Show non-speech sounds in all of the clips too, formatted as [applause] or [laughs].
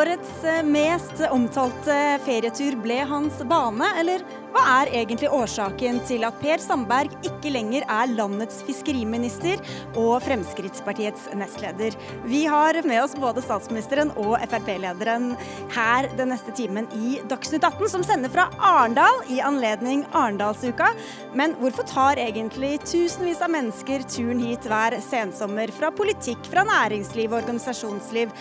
Årets eh, mest omtalte ferietur ble hans bane, eller hva er egentlig årsaken til at Per Sandberg ikke lenger er landets fiskeriminister og Fremskrittspartiets nestleder? Vi har med oss både statsministeren og Frp-lederen her den neste timen i Dagsnytt 18, som sender fra Arendal i anledning Arendalsuka. Men hvorfor tar egentlig tusenvis av mennesker turen hit hver sensommer fra politikk, fra næringsliv og organisasjonsliv?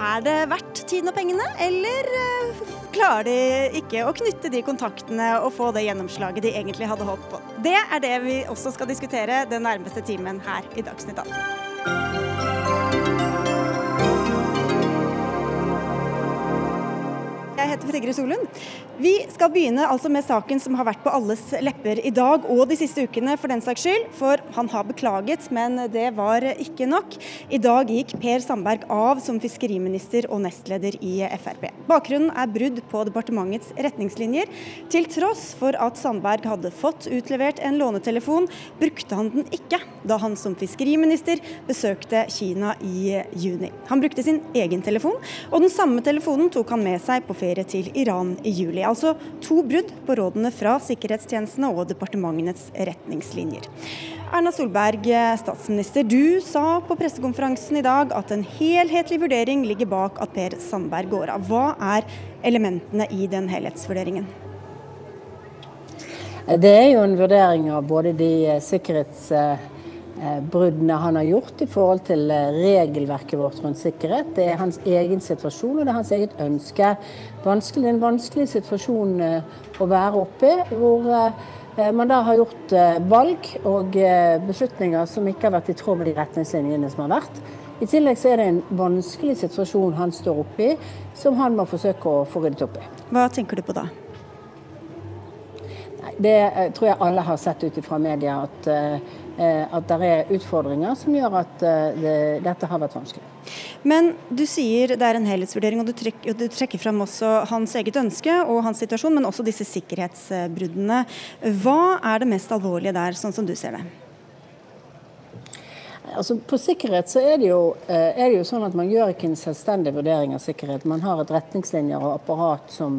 Er det verdt tiden og pengene, eller eh, klarer de ikke å knytte de kontaktene og få det gjennomslaget de egentlig hadde håpet på? Det er det vi også skal diskutere den nærmeste timen her i Dagsnytt 18. Jeg heter Fredrik Solund. Vi skal begynne altså med saken som har vært på alles lepper i dag og de siste ukene, for den saks skyld. For han har beklaget, men det var ikke nok. I dag gikk Per Sandberg av som fiskeriminister og nestleder i Frp. Bakgrunnen er brudd på departementets retningslinjer. Til tross for at Sandberg hadde fått utlevert en lånetelefon, brukte han den ikke da han som fiskeriminister besøkte Kina i juni. Han brukte sin egen telefon, og den samme telefonen tok han med seg på ferie til Iran i juli. Altså to brudd på rådene fra sikkerhetstjenestene og departementenes retningslinjer. Erna Solberg, statsminister, du sa på pressekonferansen i dag at en helhetlig vurdering ligger bak at Per Sandberg går av. Hva er elementene i den helhetsvurderingen? Det er jo en vurdering av både de sikkerhets bruddene han har gjort i forhold til regelverket vårt rundt sikkerhet. Det er hans egen situasjon og det er hans eget ønske. Vanskelig, det er en vanskelig situasjon å være oppe i, hvor man da har gjort valg og beslutninger som ikke har vært i tråd med de retningslinjene som har vært. I tillegg så er det en vanskelig situasjon han står oppe i, som han må forsøke å få ryddet opp i. Hva tenker du på da? Det tror jeg alle har sett ut fra media, at, at det er utfordringer som gjør at det, dette har vært vanskelig. Men du sier det er en helhetsvurdering, og du trekker, du trekker frem også hans eget ønske og hans situasjon, men også disse sikkerhetsbruddene. Hva er det mest alvorlige der, sånn som du ser det? Altså, på sikkerhet så er det, jo, er det jo sånn at man gjør ikke en selvstendig vurdering av sikkerhet. Man har et retningslinjer og apparat som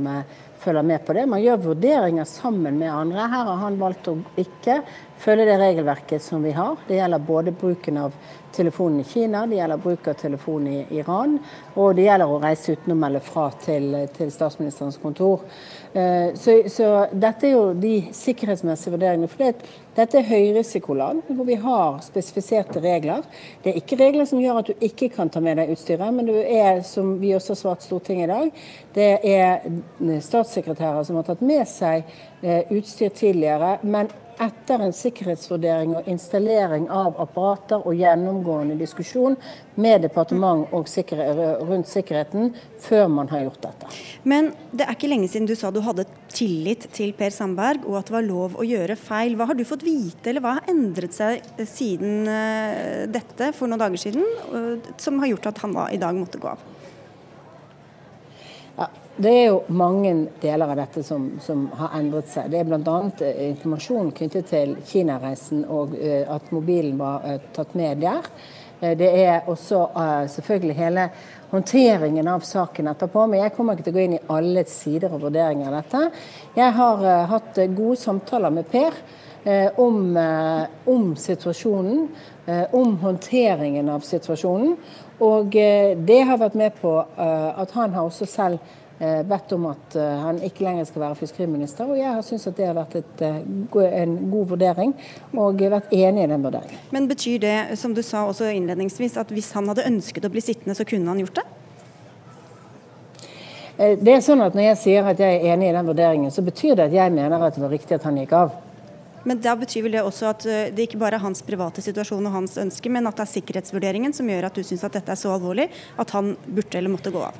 følger med på det. Man gjør vurderinger sammen med andre. Her har han valgt å ikke følge det regelverket som vi har. Det gjelder både bruken av telefonen i Kina, det gjelder bruk av telefonen i Iran, og det gjelder å reise uten å melde fra til, til statsministerens kontor. Så, så, dette er jo de sikkerhetsmessige vurderingene. For det, dette er høyrisikoland hvor vi har spesifiserte regler. Det er ikke regler som gjør at du ikke kan ta med deg utstyret, men det er, som vi også har svart Stortinget i dag, det er statssekretærer som har tatt med seg utstyr tidligere, men etter en sikkerhetsvurdering og installering av apparater og gjennomgående diskusjon med departement sikkerhet, rundt sikkerheten før man har gjort dette. Men det er ikke lenge siden du sa du hadde tillit til Per Sandberg og at det var lov å gjøre feil. Hva har du fått vite, eller hva har endret seg siden dette for noen dager siden, som har gjort at han da i dag måtte gå av? Det er jo mange deler av dette som, som har endret seg. Det er bl.a. informasjon knyttet til Kina-reisen og at mobilen var tatt med der. Det er også selvfølgelig hele håndteringen av saken etterpå. Men jeg kommer ikke til å gå inn i alle sider og vurderinger av dette. Jeg har hatt gode samtaler med Per om, om situasjonen, om håndteringen av situasjonen. Og det har vært med på at han har også selv bedt om at han ikke lenger skal være fiskeriminister. Og jeg har syntes at det har vært et, en god vurdering, og vært enig i den vurderingen. Men betyr det, som du sa også innledningsvis, at hvis han hadde ønsket å bli sittende, så kunne han gjort det? Det er sånn at Når jeg sier at jeg er enig i den vurderingen, så betyr det at jeg mener at det var riktig at han gikk av. Men da betyr vel det også at det ikke bare er hans private situasjon og hans ønske, men at det er sikkerhetsvurderingen som gjør at du syns at dette er så alvorlig at han burde eller måtte gå av?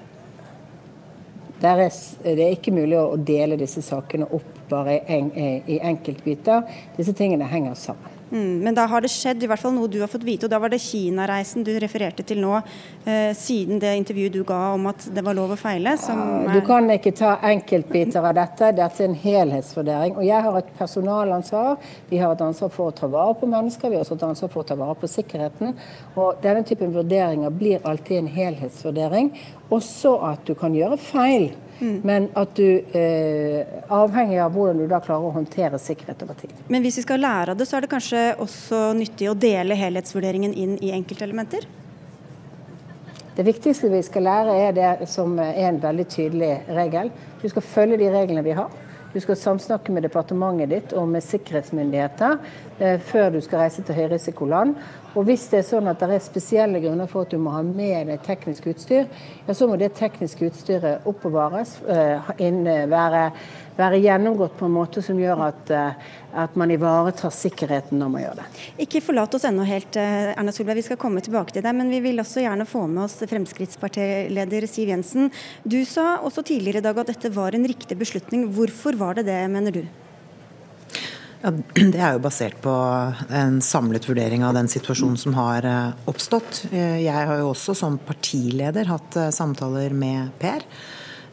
Er, det er ikke mulig å dele disse sakene opp bare i enkeltbiter. Disse tingene henger sammen. Mm, men da har det skjedd i hvert fall noe du har fått vite, og da var det Kina-reisen du refererte til nå, eh, siden det intervjuet du ga om at det var lov å feile? du kan ikke ta enkeltbiter av dette, dette er en helhetsvurdering. Og jeg har et personalansvar, vi har et ansvar for å ta vare på mennesker, vi har også et ansvar for å ta vare på sikkerheten. Og denne typen vurderinger blir alltid en helhetsvurdering. Også at du kan gjøre feil. Mm. Men at du eh, avhengig av hvordan du da klarer å håndtere sikkerhet over tid. Men hvis vi skal lære av det, så er det kanskje også nyttig å dele helhetsvurderingen inn i enkeltelementer? Det viktigste vi skal lære, er det som er en veldig tydelig regel. Du skal følge de reglene vi har. Du skal samsnakke med departementet ditt og med sikkerhetsmyndigheter eh, før du skal reise til høyrisikoland. Og hvis det er sånn at det er spesielle grunner for at du må ha med deg teknisk utstyr, ja, så må det tekniske utstyret oppbevares, eh, være, være, gjennomgått på en måte som gjør at, eh, at, man ivaretar sikkerheten når man gjør det. Ikke forlat oss ennå helt, eh, Erna Solberg. Vi skal komme tilbake til deg. Men vi vil også gjerne få med oss Fremskrittspartileder Siv Jensen. Du sa også tidligere i dag at dette var en riktig beslutning. Hvorfor var det det, mener du? Ja, [clears throat] det er jo basert på en samlet vurdering av den situasjonen som har eh, oppstått. Eh, jeg har jo også som partileder hatt eh, samtaler med Per.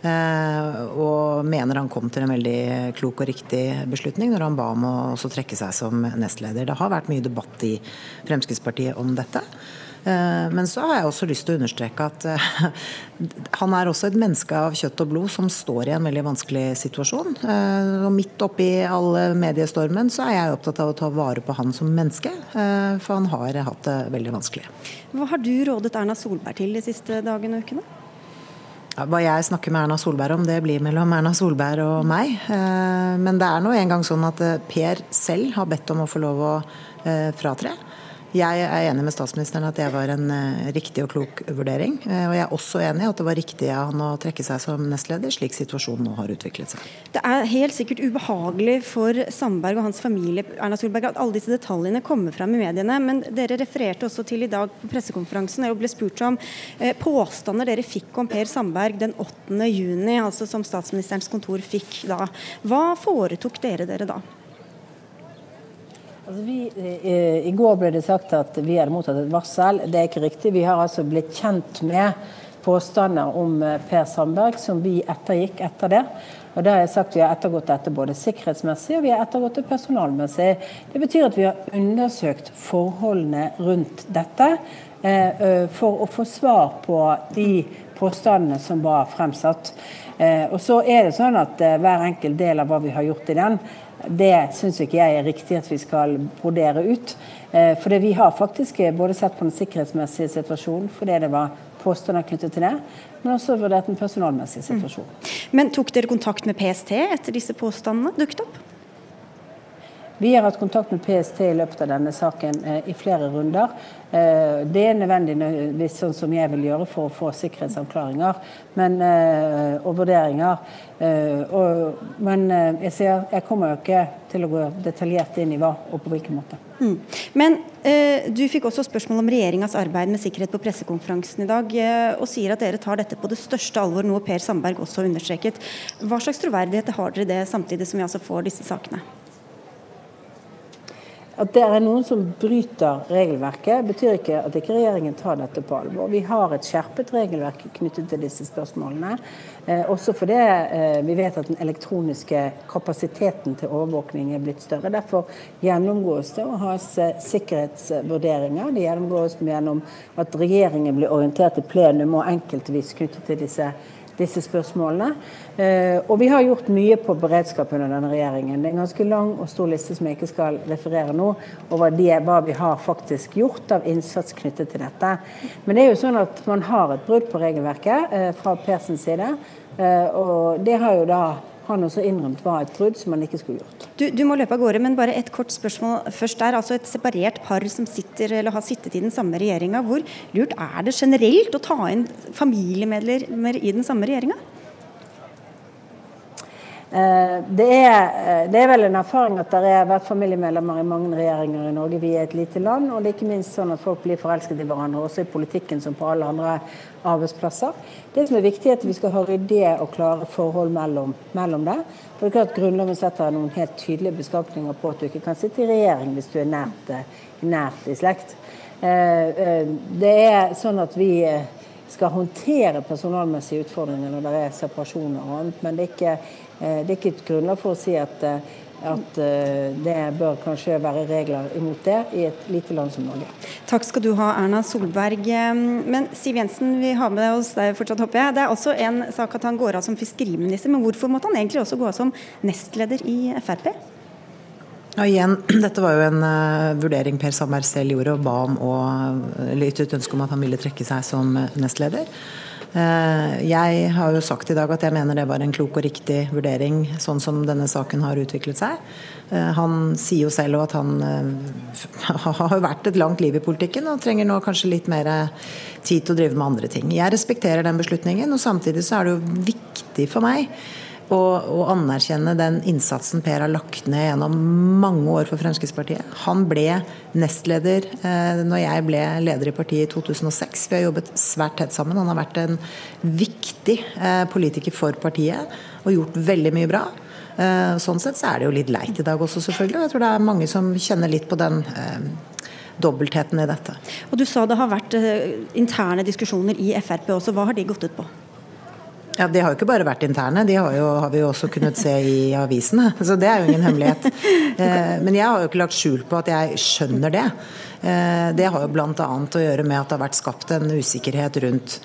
Og mener han kom til en veldig klok og riktig beslutning når han ba om å trekke seg som nestleder. Det har vært mye debatt i Fremskrittspartiet om dette. Eh, men så har jeg også lyst til å understreke at eh, han er også et menneske av kjøtt og blod som står i en veldig vanskelig situasjon. Eh, og midt oppi all mediestormen så er jeg opptatt av å ta vare på han som menneske, for han har hatt det veldig vanskelig. Hva har du rådet Erna Solberg til de siste dagene og ukene? Hva jeg snakker med Erna Solberg om, det blir mellom Erna Solberg og meg. Men det er nå engang sånn at Per selv har bedt om å få lov å fratre. Jeg er enig med statsministeren at det var en uh, riktig og klok vurdering. Uh, og jeg er også enig i at det var riktig av han å trekke seg som nestleder, slik situasjonen nå har utviklet seg. Det er helt sikkert ubehagelig for Sandberg og hans familie Erna Solberg, at alle disse detaljene kommer fram i mediene. Men dere refererte også til i dag på pressekonferansen og ble spurt om uh, påstander dere fikk om Per Sandberg den 8. juni, altså som statsministerens kontor fikk da. Hva foretok dere dere da? Altså vi, i, I går ble det sagt at vi hadde mottatt et varsel. Det er ikke riktig. Vi har altså blitt kjent med påstander om eh, Per Sandberg som vi ettergikk etter det. Og da har jeg sagt Vi har ettergått dette både sikkerhetsmessig og vi har ettergått det personalmessig. Det betyr at vi har undersøkt forholdene rundt dette eh, for å få svar på de påstandene som var fremsatt. Eh, og så er det sånn at eh, Hver enkelt del av hva vi har gjort i den, det syns ikke jeg er riktig at vi skal brodere ut. Eh, for vi har faktisk både sett på den sikkerhetsmessige situasjonen fordi det var påstander knyttet til det, men også vurdert den personalmessige situasjonen. Mm. Men tok dere kontakt med PST etter disse påstandene dukket opp? Vi har hatt kontakt med PST i løpet av denne saken eh, i flere runder. Eh, det er nødvendig sånn som jeg vil gjøre for å få sikkerhetsavklaringer men, eh, og vurderinger. Og, men jeg, sier, jeg kommer jo ikke til å gå detaljert inn i hva og på hvilken måte. Mm. Men eh, du fikk også spørsmål om regjeringas arbeid med sikkerhet på pressekonferansen i dag, og sier at dere tar dette på det største alvor, noe Per Sandberg også understreket. Hva slags troverdighet har dere det, samtidig som vi altså får disse sakene? At det er noen som bryter regelverket, betyr ikke at ikke regjeringen tar dette på alvor. Vi har et skjerpet regelverk knyttet til disse spørsmålene. Eh, også fordi eh, vi vet at den elektroniske kapasiteten til overvåkning er blitt større. Derfor gjennomgås det og has eh, sikkerhetsvurderinger. Det gjennomgås gjennom at regjeringen blir orientert i plenum og enkeltvis knyttet til disse disse spørsmålene. Eh, og vi har gjort mye på beredskap under denne regjeringen. Det er en ganske lang og stor liste som jeg ikke skal referere nå, over det, hva vi har faktisk gjort av innsats knyttet til dette. Men det er jo sånn at man har et brudd på regelverket eh, fra Persens side. Eh, og det har jo da han også innrømt var et brudd som han ikke skulle gjort. Du, du, må løpe av gårde, men bare et kort spørsmål først. Det er altså et separert par som sitter, eller har sittet i den samme regjeringa. Hvor lurt er det generelt å ta inn familiemedlemmer i den samme regjeringa? Eh, det er, eh, det er, vel en erfaring at det har vært familiemedlemmer i mange regjeringer i Norge. Vi er et lite land, og det er ikke minst sånn at folk blir forelsket i hverandre, også i politikken som på alle andre arbeidsplasser. Det som er viktig, er at vi skal ha ryddige og klare forhold mellom, mellom det. For det er klart Grunnloven setter noen helt tydelige beskapninger på at du ikke kan sitte i regjering hvis du er nært, eh, nært i slekt. Det er sånn at vi skal håndtere personalmessige utfordringer når det er separasjoner og annet, men det er ikke det er ikke et grunnlag for å si at, eh, at eh, det bør kanskje være regler imot det i et lite land som Norge. Takk skal du ha, Erna Solberg. Men Siv Jensen, vi har med oss deg fortsatt, håper jeg. Det er også en sak at han går av som fiskeriminister, men hvorfor måtte han egentlig også gå av som nestleder i Frp? Ja, igjen, [clears throat] Dette var jo en uh, vurdering Per Sandberg selv gjorde og ba om å, eller ytret ønske om at han ville trekke seg som nestleder. Eh, jeg har jo sagt i dag at jeg mener det var en klok og riktig vurdering, sånn som denne saken har utviklet seg. Eh, han sier jo selv at han eh, [laughs] har vært et langt liv i politikken og trenger nå kanskje litt mer tid til å drive med andre ting. Jeg respekterer den beslutningen, og samtidig så er det jo viktig for meg og, og, anerkjenne den innsatsen Per har lagt ned gjennom mange år for Fremskrittspartiet. Han ble nestleder eh, når jeg ble leder i partiet i 2006. Vi har jobbet svært tett sammen. Han har vært en viktig eh, politiker for partiet og gjort veldig mye bra. Eh, sånn sett så er det jo litt leit i dag også, selvfølgelig. Jeg tror det er mange som kjenner litt på den eh, dobbeltheten i dette. Og Du sa det har vært eh, interne diskusjoner i Frp også. Hva har de gått ut på? Ja, De har jo ikke bare vært interne, de har, jo, har vi jo også kunnet se i avisene. Så det er jo ingen hemmelighet. [laughs] Eh, men jeg har jo ikke lagt skjul på at jeg skjønner det. Eh, det har jo bl.a. å gjøre med at det har vært skapt en usikkerhet rundt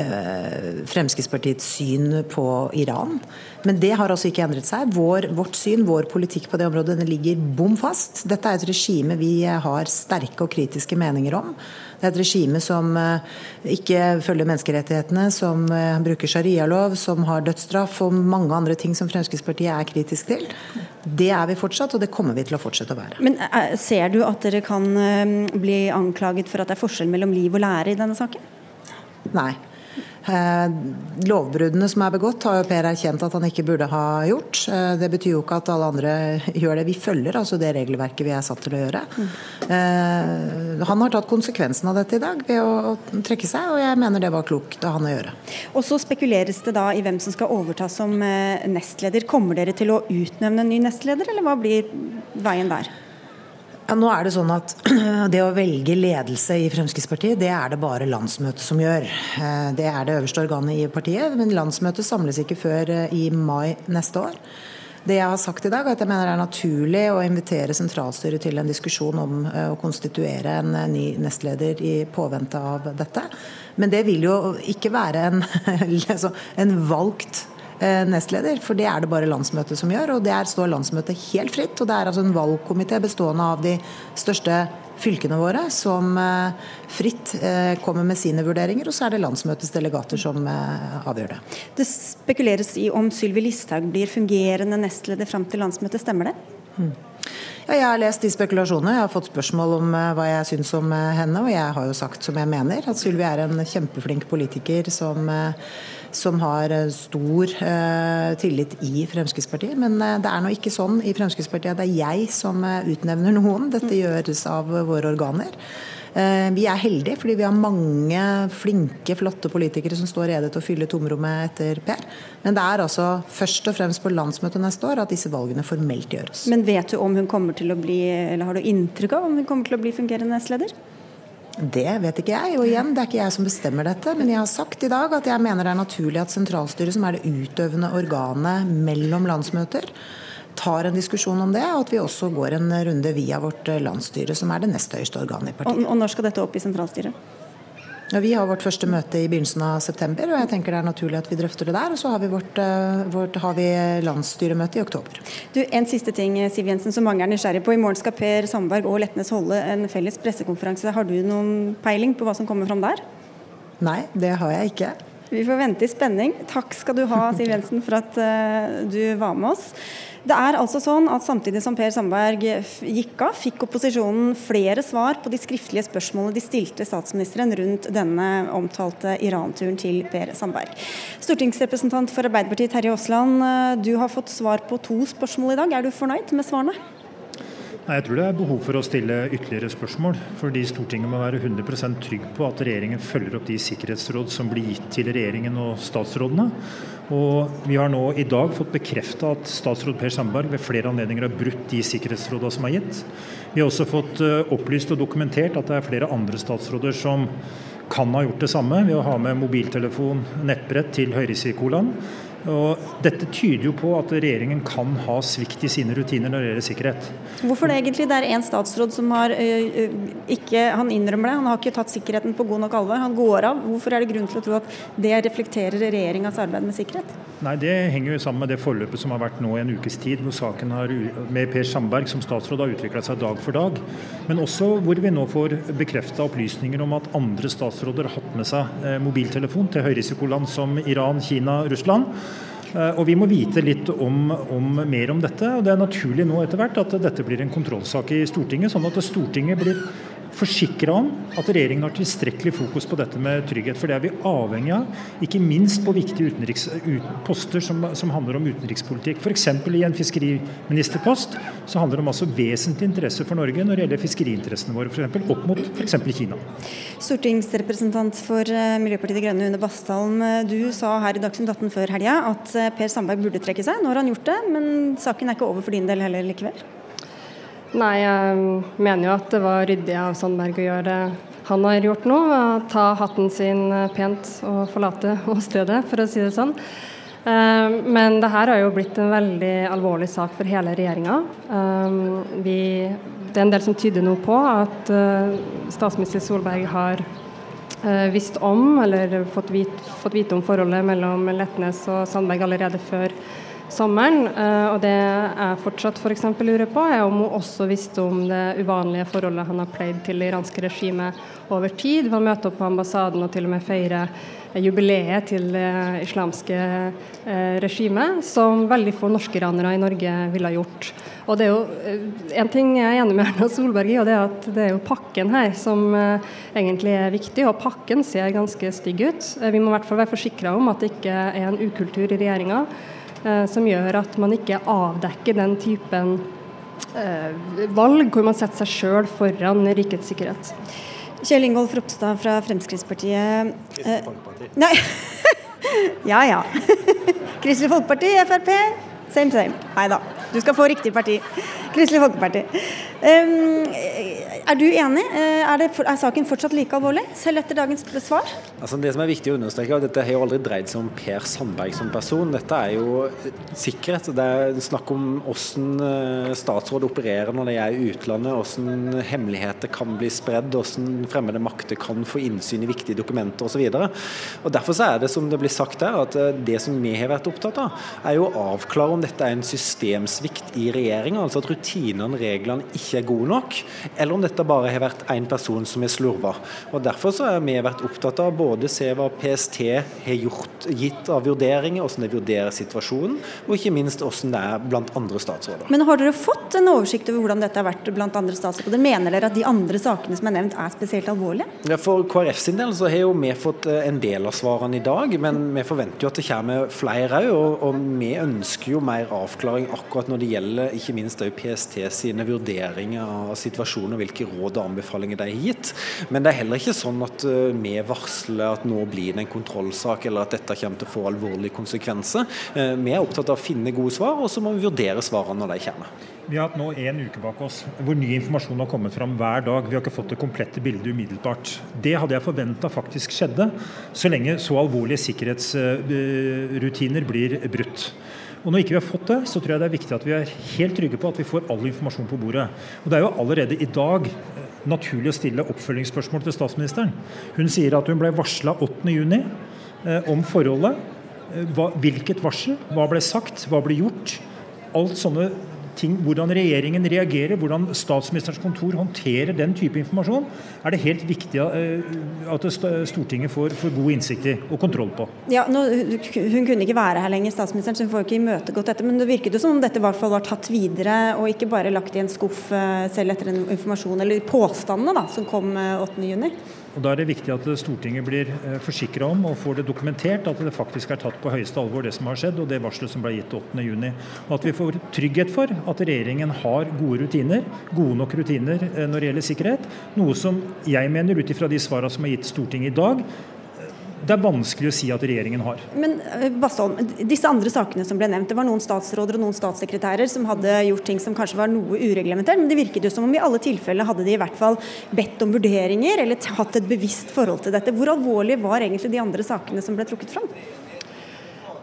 eh, Fremskrittspartiets syn på Iran. Men det har altså ikke endret seg. Vår, vårt syn, vår politikk på det området, den ligger bom fast. Dette er et regime vi har sterke og kritiske meninger om. Det er et regime som eh, ikke følger menneskerettighetene, som eh, bruker sharialov, som har dødsstraff og mange andre ting som Fremskrittspartiet er kritisk til. Det er vi fortsatt, og det kommer vi til å fortsette å være. Men eh, Ser du at dere kan bli anklaget for at det er forskjell mellom liv og lære i denne saken? Nei. Eh, lovbruddene som er begått, har jo Per erkjent at han ikke burde ha gjort. Eh, det betyr jo ikke at alle andre [laughs] gjør det. Vi følger altså det regelverket vi er satt til å gjøre. Mm. Han har tatt konsekvensen av dette i dag ved å trekke seg, og jeg mener det var klokt av han å gjøre. Og så spekuleres det da i hvem som skal overta som nestleder. Kommer dere til å utnevne en ny nestleder, eller hva blir veien der? Ja, nå er Det sånn at [clears throat] det å velge ledelse i Fremskrittspartiet, det er det bare landsmøtet som gjør. Eh, det er det øverste organet i partiet, men landsmøtet samles ikke før eh, i mai neste år. Det jeg har sagt i dag, er at jeg mener det er naturlig å invitere sentralstyret til en diskusjon om eh, å konstituere en ny nestleder i påvente av dette. Men det vil jo ikke være en, [laughs] altså, en valgt nestleder, for det er det bare landsmøtet som gjør. Og der står landsmøtet helt fritt. Og det er altså en valgkomité bestående av de største fylkene våre som eh, fritt eh, kommer med sine vurderinger, og så er det landsmøtets delegater som avgjør det. Det spekuleres i om Sylvi Listhaug blir fungerende nestleder fram til landsmøtet, stemmer det? Hmm. Ja, jeg har lest de spekulasjonene. Jeg har fått spørsmål om hva jeg syns om henne. Og jeg har jo sagt som jeg mener, at Sylvi er en kjempeflink politiker som som har eh, stor uh, tillit i Fremskrittspartiet. Men uh, det er nå ikke sånn i Fremskrittspartiet at det er jeg som utnevner noen. Dette gjøres av våre organer. Vi er heldige fordi vi har mange flinke, flotte politikere som står rede til å fylle tomrommet etter Per. Men det er altså først og fremst på landsmøtet neste år at disse valgene formelt gjøres. Men vet du om hun kommer til å bli, eller har du inntrykk av om hun kommer til å bli fungerende nestleder? Det vet ikke jeg. Og igjen, det er ikke jeg som bestemmer dette. Men jeg har sagt i dag at jeg mener det er naturlig at sentralstyret, som er det utøvende organet mellom landsmøter, tar en diskusjon om det, og at vi også går en runde via vårt landsstyre, som er det nest høyeste organet i partiet. Og når skal dette opp i sentralstyret? Vi har vårt første møte i begynnelsen av september, og jeg tenker det er naturlig at vi drøfter det der. Og så har vi, vårt, eh, vårt, har vi landsstyremøte i oktober. Du, En siste ting Siv Jensen, som mange er nysgjerrig på. I morgen skal Per Sandberg og Letnes holde en felles pressekonferanse. Har du noen peiling på hva som kommer fram der? Nei, det har jeg ikke. Vi får vente i spenning. Takk skal du ha, Siv Jensen, for at uh, du var med oss. Det er altså sånn at Samtidig som Per Sandberg gikk av, fikk opposisjonen flere svar på de skriftlige spørsmålene de stilte statsministeren rundt denne omtalte Iran-turen til Per Sandberg. Stortingsrepresentant for Arbeiderpartiet Terje Aasland, eh, du har fått svar på to spørsmål i dag. Er du fornøyd med svarene? Nei, Jeg tror det er behov for å stille ytterligere spørsmål. Fordi Stortinget må være 100% trygg på at regjeringen følger opp de sikkerhetsråd som blir gitt til regjeringen og statsrådene. Og Vi har nå i dag fått bekrefta at statsråd Per Sandberg ved flere anledninger har brutt de sikkerhetsrådene som er gitt. Vi har også fått eh, opplyst og dokumentert at det er flere andre statsråder som kan ha gjort det samme ved å ha med mobiltelefon, nettbrett til høyrisikoland. Og dette tyder jo på at regjeringen kan ha svikt i sine rutiner når det gjelder sikkerhet. Hvorfor det egentlig? Det er en statsråd som har øh, ikke Han innrømmer det, han har ikke tatt sikkerheten på god nok alvor. Han går av. Hvorfor er det grunn til å tro at det reflekterer regjeringas arbeid med sikkerhet? Nei, Det henger jo sammen med det forløpet som har vært nå i en ukes tid, hvor saken har, med Per Sandberg som statsråd har utvikla seg dag for dag. Men også hvor vi nå får bekrefta opplysninger om at andre statsråder har hatt med seg eh, mobiltelefon til høyrisikoland som Iran, Kina, Russland. Eh, og Vi må vite litt om, om, mer om dette. og Det er naturlig nå etter hvert at dette blir en kontrollsak i Stortinget, sånn at Stortinget blir forsikra om at regjeringen har tilstrekkelig fokus på dette med trygghet. For det er vi avhengig av, ikke minst på viktige utenriks, ut, poster som, som, handler om utenrikspolitikk. F.eks. i en fiskeriministerpost så handler det om altså vesentlig interesse for Norge når det gjelder fiskeriinteressene våre, f.eks. opp mot f.eks. Kina. Stortingsrepresentant for eh, Miljøpartiet De Grønne Une Bastholm, eh, du sa her i Dagsnytt 18 før helga at eh, Per Sandberg burde trekke seg. Nå har han gjort det, men saken er ikke over for din del heller likevel? Nei, jeg mener jo at det var ryddig av Sandberg å gjøre det han har gjort nå. Ta hatten sin pent og forlate åstedet, for å si det sånn. Eh, men det her har jo blitt en veldig alvorlig sak for hele regjeringa. Eh, det er en del som tyder nå på at eh, statsminister Solberg har visst om, eller fått vite, fått vite om forholdet mellom Letnes og Sandberg allerede før sommeren. Eh, og det jeg fortsatt f.eks. For lurer på, er om hun også visste om det uvanlige forholdet han har pleid til det iranske regimet over tid, ved å møte opp på ambassaden og til og med feire jubileet til det islamske eh, regimet, som veldig få norske iranere i Norge ville ha gjort. Og det er jo eh, En ting jeg er enig med Erna Solberg i, og det er at det er jo pakken her som egentlig er viktig. Og pakken ser ganske stygg ut. Vi må i hvert fall være forsikra om at det ikke er en ukultur i regjeringa Eh, som gjør at man ikke avdekker den typen eh, valg hvor man setter seg sjøl foran rikets sikkerhet. Kjell Ingolf Ropstad fra Fremskrittspartiet. Kristelig eh, Folkeparti. Nei. [laughs] ja ja. [laughs] Kristelig Folkeparti, Frp, same same. Nei da, du skal få riktig parti. Kristelig Folkeparti. Um, er du enig? Eh, er, det, er, saken fortsatt like alvorlig, selv etter dagens svar? Altså det som er viktig å understreke, er at Dette har jo aldri dreid seg om Per Sandberg som person. Dette er jo sikkerhet. Det er snakk om hvordan eh, statsråd opererer når de er i utlandet, hvordan hemmeligheter kan bli spredd, hvordan fremmede makter kan få innsyn i viktige dokumenter osv. Derfor så er det som det blir sagt der, at eh, det som vi har vært opptatt av, er jo å avklare om dette er en systemsvikt i regjeringa, altså at rutinene reglene ikke er gode nok, eller om dette bare har vært én person som har slurva. Og Derfor så har vi vært opptatt av både se hva PST har gjort, gitt av vurderinger, hvordan de vurderer situasjonen, og ikke minst hvordan det er blant andre statsråder. Men har dere fått en oversikt over hvordan dette har vært blant andre statsråder? Mener dere at de andre sakene som er nevnt er spesielt alvorlige? Ja, for KrF sin del så har jo vi fått eh, en del av svarene i dag, men vi forventer jo at det kommer flere òg. Og, og, vi ønsker jo mer avklaring akkurat når det gjelder ikke minst PST sine vurderinger av situasjonen og hvilke råd og anbefalinger de har gitt. Men det er heller ikke sånn at eh, vi varsler at nå blir det en kontrollsak, eller at dette kommer til å få alvorlige konsekvenser. Eh, vi er opptatt av å finne gode svar, og så må vi vurdere svarene når de kommer. Vi har hatt nå en uke bak oss hvor ny informasjon har kommet fram hver dag. Vi har ikke fått det komplette bildet umiddelbart. Det hadde jeg forventa faktisk skjedde, så lenge så alvorlige sikkerhetsrutiner blir brutt. Og Når ikke vi har fått det, så tror jeg det er viktig at vi er helt trygge på at vi får all informasjon på bordet. Og Det er jo allerede i dag eh, naturlig å stille oppfølgingsspørsmål til statsministeren. Hun sier at hun ble varsla 8.6 eh, om forholdet. Eh, hva, hvilket varsel? Hva ble sagt? Hva ble gjort? Alt sånne ting, hvordan regjeringen reagerer, hvordan statsministerens kontor håndterer den type informasjon, er det helt viktig at Stortinget får, får god innsikt i og kontroll på. Ja, nå, Hun kunne ikke være her lenger, statsministeren, så hun får ikke imøtegått dette. Men det virket jo som om dette i hvert fall var tatt videre, og ikke bare lagt i en skuff selv etter en informasjon, eller påstandene da, som kom 8.6. Og Da er det viktig at Stortinget blir eh, forsikra om og får det dokumentert at det faktisk er tatt på høyeste alvor det som har skjedd, og det varselet som ble gitt 8.6. Og at vi får trygghet for at regjeringen har gode rutiner, gode nok rutiner eh, når det gjelder sikkerhet. Noe som jeg mener, ut ifra de svarene som er gitt Stortinget i dag, det er vanskelig å si at regjeringen har. Men eh, Bastholm, disse andre sakene som ble nevnt, det var noen statsråder og noen statssekretærer som hadde gjort ting som kanskje var noe ureglementert, men det virket jo som om i alle tilfellene hadde de i hvert fall bedt om vurderinger eller hatt et bevisst forhold til dette. Hvor alvorlig var egentlig de andre sakene som ble trukket fram?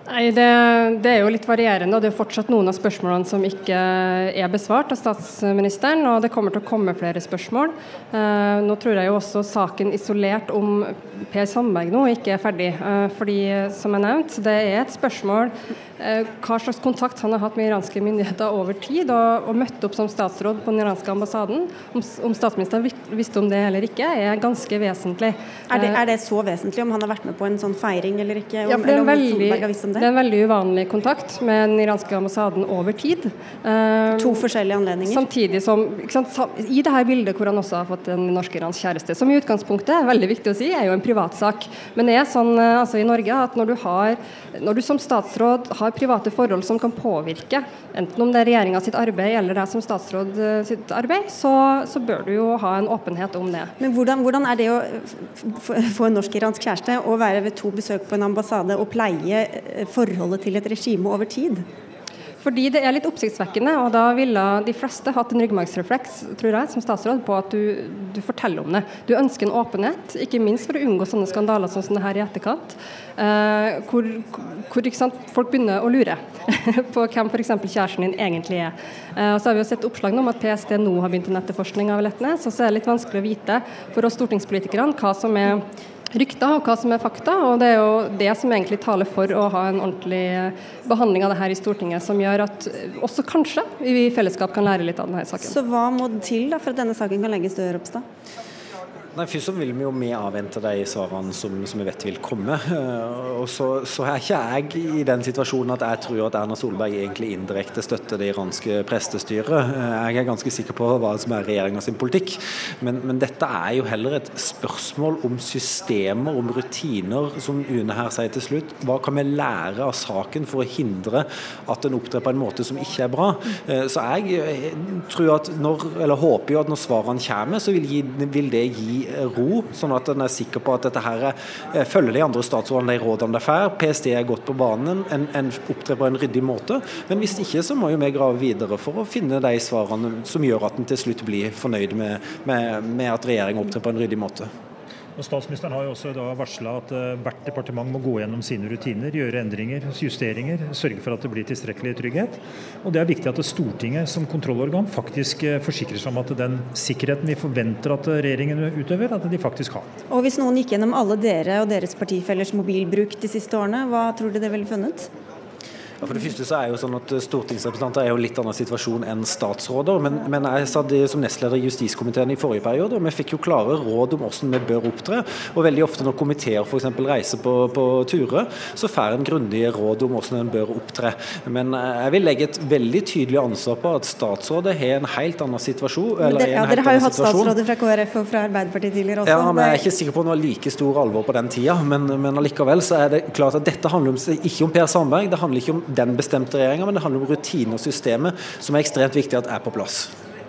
Nei, det, det, er jo litt varierende. og Det er fortsatt noen av spørsmålene som ikke er besvart av statsministeren. og Det kommer til å komme flere spørsmål. Eh, nå tror jeg jo også saken isolert om Per Sandberg nå ikke er ferdig. Eh, fordi, som jeg nevnte, det er et spørsmål Eh, hva slags kontakt han har hatt med iranske myndigheter over tid, og, og møtte opp som statsråd på den iranske ambassaden. Om, om, statsministeren visste om det eller ikke, er ganske vesentlig. Er det, er det, så vesentlig om han har vært med på en sånn feiring eller ikke? Om, ja, det, er veldig, det? det er en veldig uvanlig kontakt med den iranske ambassaden over tid. Uh, to forskjellige anledninger? Samtidig som, sant, I dette bildet hvor han også har fått en norsk-iransk kjæreste, som i utgangspunktet er veldig viktig å si, er jo en privatsak. Men det er sånn uh, altså, i Norge at når du, har, når du som statsråd har private forhold som kan påvirke, enten om det er regjeringa sitt arbeid eller deg som statsråd eh, sitt arbeid, så, så, bør du jo ha en åpenhet om det. Men hvordan, hvordan er det å få en norsk-iransk kjæreste og være ved to besøk på en ambassade og pleie eh, forholdet til et regime over tid? Fordi det er litt oppsiktsvekkende, og da ville de fleste hatt en ryggmargsrefleks tror jeg, som statsråd på at du, du, forteller om det. Du ønsker en åpenhet, ikke minst for å unngå sånne skandaler som det her i etterkant. eh, hvor, hvor folk begynner å lure [laughs] på hvem f.eks. kjæresten din egentlig er. Eh, og så har vi jo sett oppslag om at PST nå har begynt en etterforskning av Letnes, og så er det litt vanskelig å vite for oss stortingspolitikerne hva som er rykter og hva som er fakta. og Det er jo det som egentlig taler for å ha en ordentlig behandling av det her i Stortinget, som gjør at også kanskje vi i fellesskap kan lære litt av denne saken. Så hva må til da for at denne saken kan legges død, Ropstad? Nei, Først så vil vi jo vi avvente de svarene som, som vi vet vil komme. Eh, og så, så, er ikke jeg i den situasjonen at jeg tror at Erna Solberg egentlig indirekte støtter det iranske prestestyret. Eh, jeg er ganske sikker på hva som er regjeringa sin politikk. Men, men, dette er jo heller et spørsmål om systemer, om rutiner, som UNE her sier til slutt. Hva kan vi lære av saken for å hindre at en opptrer på en måte som ikke er bra? Eh, så jeg tror at når, eller håper jo at når svarene kommer, så vil, gi, vil det gi ro, sånn at en er sikker på at dette her eh, følger de andre statsrådene de rådene de får. PST er godt på banen, en, en opptrer på en ryddig måte. Men hvis ikke, så må jo vi grave videre for å finne de svarene som gjør at en til slutt blir fornøyd med, med, med at regjeringa opptrer på en ryddig måte. Og Statsministeren har jo også da varsla at eh, hvert departement må gå gjennom sine rutiner, gjøre endringer, justeringer, sørge for at det blir tilstrekkelig trygghet. Og Det er viktig at Stortinget som kontrollorgan faktisk eh, forsikrer seg om at den sikkerheten vi forventer at regjeringen utøver, at de faktisk har. Og Hvis noen gikk gjennom alle dere og deres partifellers mobilbruk de siste årene, hva tror du det ville funnet? Ja, for det første så er jo sånn at Stortingsrepresentanter er jo litt annen situasjon enn statsråder. Men, men jeg satt som nestleder i justiskomiteen i forrige periode, og vi fikk jo klare råd om hvordan vi bør opptre. Og veldig ofte når komiteer f.eks. reiser på, på turer, så får en grundige råd om hvordan en bør opptre. Men jeg vil legge et veldig tydelig ansvar på at statsråder har en helt annen situasjon. Dere, ja, dere har jo hatt statsråder fra KrF og fra Arbeiderpartiet tidligere også. Ja, men Jeg er ikke sikker på om det var like stor alvor på den tida, men, men allikevel så er det klart at dette handler om, ikke om Per Sandberg. det handler ikke om den bestemte regjeringa, men det handler om rutiner og systemet som er ekstremt viktig at er på plass.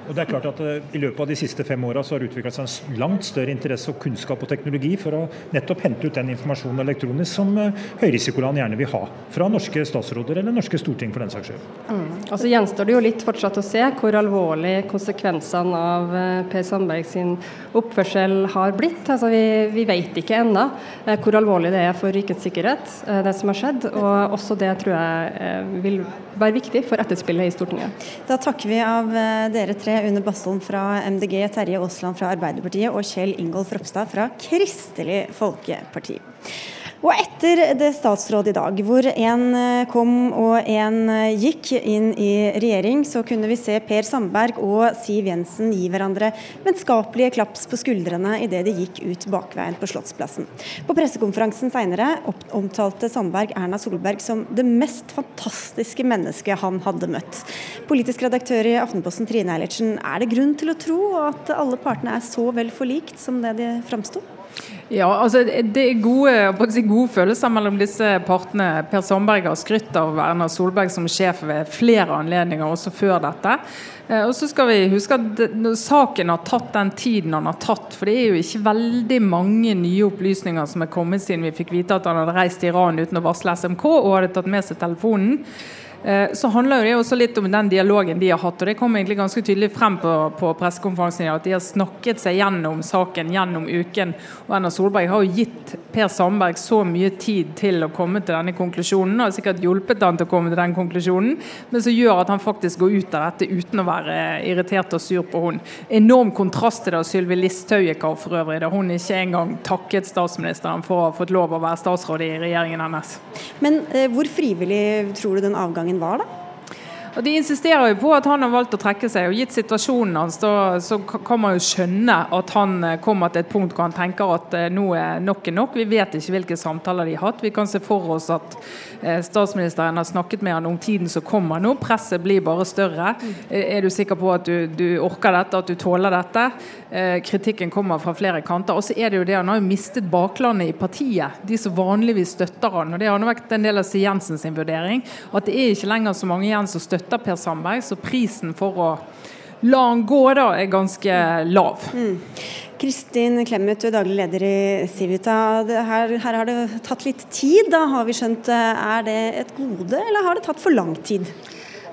Og det er klart at eh, I løpet av de siste fem åra har det utviklet seg en langt større interesse og kunnskap og teknologi for å nettopp hente ut den informasjonen elektronisk som eh, høyrisikoland gjerne vil ha. Fra norske statsråder eller norske storting, for den saks skyld. Mm. Og så gjenstår det jo litt fortsatt å se hvor alvorlig konsekvensene av eh, Per Sandberg sin oppførsel har blitt. Altså, vi, vi vet ikke ennå hvor alvorlig det er for rikets sikkerhet, det som har skjedd. Og også det tror jeg vil være viktig for etterspillet i Stortinget. Da takker vi av dere tre Une Bastholm fra MDG, Terje Aasland fra Arbeiderpartiet og Kjell Ingolf Ropstad fra Kristelig Folkeparti. Og etter det statsrådet i dag, hvor en eh, kom og en eh, gikk inn i regjering, så kunne vi se Per Sandberg og Siv Jensen gi hverandre vennskapelige klaps på skuldrene idet de gikk ut bakveien på Slottsplassen. På pressekonferansen seinere omtalte Sandberg Erna Solberg som det mest fantastiske mennesket han hadde møtt. Politisk redaktør i Aftenposten Trine Eilertsen, er det grunn til å tro at alle partene er så vel forlikt som det de framsto? Ja, altså Det er gode, si, gode, følelser mellom disse partene. Per Sandberg har skrytt av Erna Solberg som sjef ved flere anledninger, også før dette. Eh, og så skal vi huske at Saken har tatt den tiden han har tatt. For det er jo ikke veldig mange nye opplysninger som er kommet siden vi fikk vite at han hadde reist til Iran uten å varsle SMK og hadde tatt med seg telefonen. Eh, så handler det også litt om den dialogen de har hatt. og Det kom egentlig ganske tydelig frem på, på pressekonferansen at de har snakket seg gjennom saken gjennom uken. og Erna Solberg har jo gitt Per Sandberg så mye tid til å komme til denne konklusjonen, og har sikkert hjulpet han til å komme til den konklusjonen, men som gjør at han faktisk går ut av dette uten å være irritert og sur på hun. Enorm kontrast til det Sylvi Listhaug av for øvrig, da hun ikke engang takket statsministeren for å ha fått lov å være statsråd i regjeringen hennes. Men eh, hvor frivillig tror du den avgangen gangen var, da? Og De insisterer jo på at han har valgt å trekke seg. og Gitt situasjonen hans, da, så kan man jo skjønne at han eh, kommer til et punkt hvor han tenker at eh, nå er nok er nok. Vi vet ikke hvilke samtaler de har hatt. Vi kan se for oss at eh, statsministeren har snakket med han om tiden som kommer nå. Presset blir bare større. Er du sikker på at du, du orker dette, at du tåler dette? Kritikken kommer fra flere kanter. Og så er det jo det, han har jo mistet baklandet i partiet. De som vanligvis støtter han. og Det har vært en del av Siv Jensen sin vurdering. At det er ikke lenger så mange igjen som støtter støtter Per Sandberg, så prisen for å la han gå da er ganske lav. Mm. Kristin Clemet, du er daglig leder i Civita. Her, her, har det tatt litt tid, da har vi skjønt. Er det et gode, eller har det tatt for lang tid?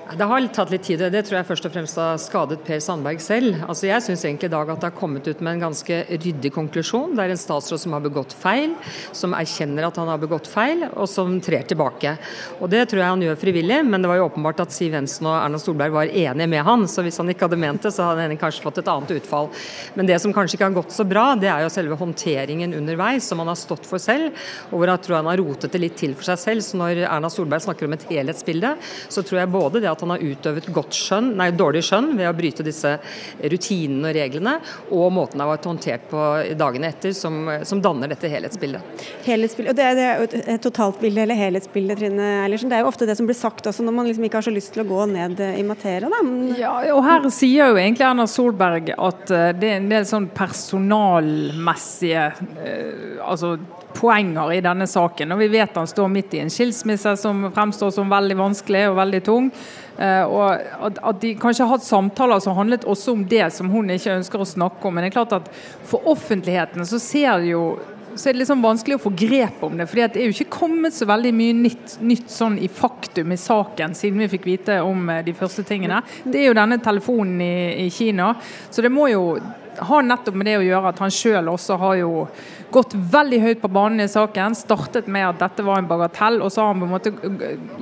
Det har tatt litt tid. Det tror jeg først og fremst har skadet Per Sandberg selv. Altså jeg syns egentlig i dag at det har kommet ut med en ganske ryddig konklusjon. Det er en statsråd som har begått feil, som erkjenner at han har begått feil, og som trer tilbake. Og Det tror jeg han gjør frivillig, men det var jo åpenbart at Siv Jensen og Erna Solberg var enige med han. Så hvis han ikke hadde ment det, så hadde han kanskje fått et annet utfall. Men det som kanskje ikke har gått så bra, det er jo selve håndteringen underveis, som han har stått for selv, og hvor jeg tror han har rotet det litt til for seg selv. Så når Erna Solberg snakker om et helhetsbilde, så tror jeg både det at at han har utøvet godt skjønn, nei, dårlig skjønn ved å bryte disse rutinene og reglene, og måten det har vært håndtert på dagene etter, som, som danner dette helhetsbildet. Helhetsbildet, og Det er, det er et totaltbilde eller helhetsbilde, Trine Eilertsen. Det er jo ofte det som blir sagt også når man liksom ikke har så lyst til å gå ned i materien. Da. Ja, og her sier jo egentlig Erna Solberg at eh, det er en del sånn personalmessige eh, altså poenger i denne saken. Og Vi vet han står midt i en skilsmisse som fremstår som veldig vanskelig og veldig tung. Uh, og at, de kanskje har hatt samtaler som handlet også om det som hun ikke ønsker å snakke om. Men det er klart at for offentligheten så ser det jo så er det liksom vanskelig å få grep om det. fordi Det er jo ikke kommet så veldig mye nytt, nytt sånn i faktum i saken siden vi fikk vite om eh, de første tingene. Det er jo denne telefonen i, i Kina. Så det må jo ha nettopp med det å gjøre at han sjøl også har jo gått veldig høyt på banen i saken. Startet med at dette var en bagatell, og så har han på en måte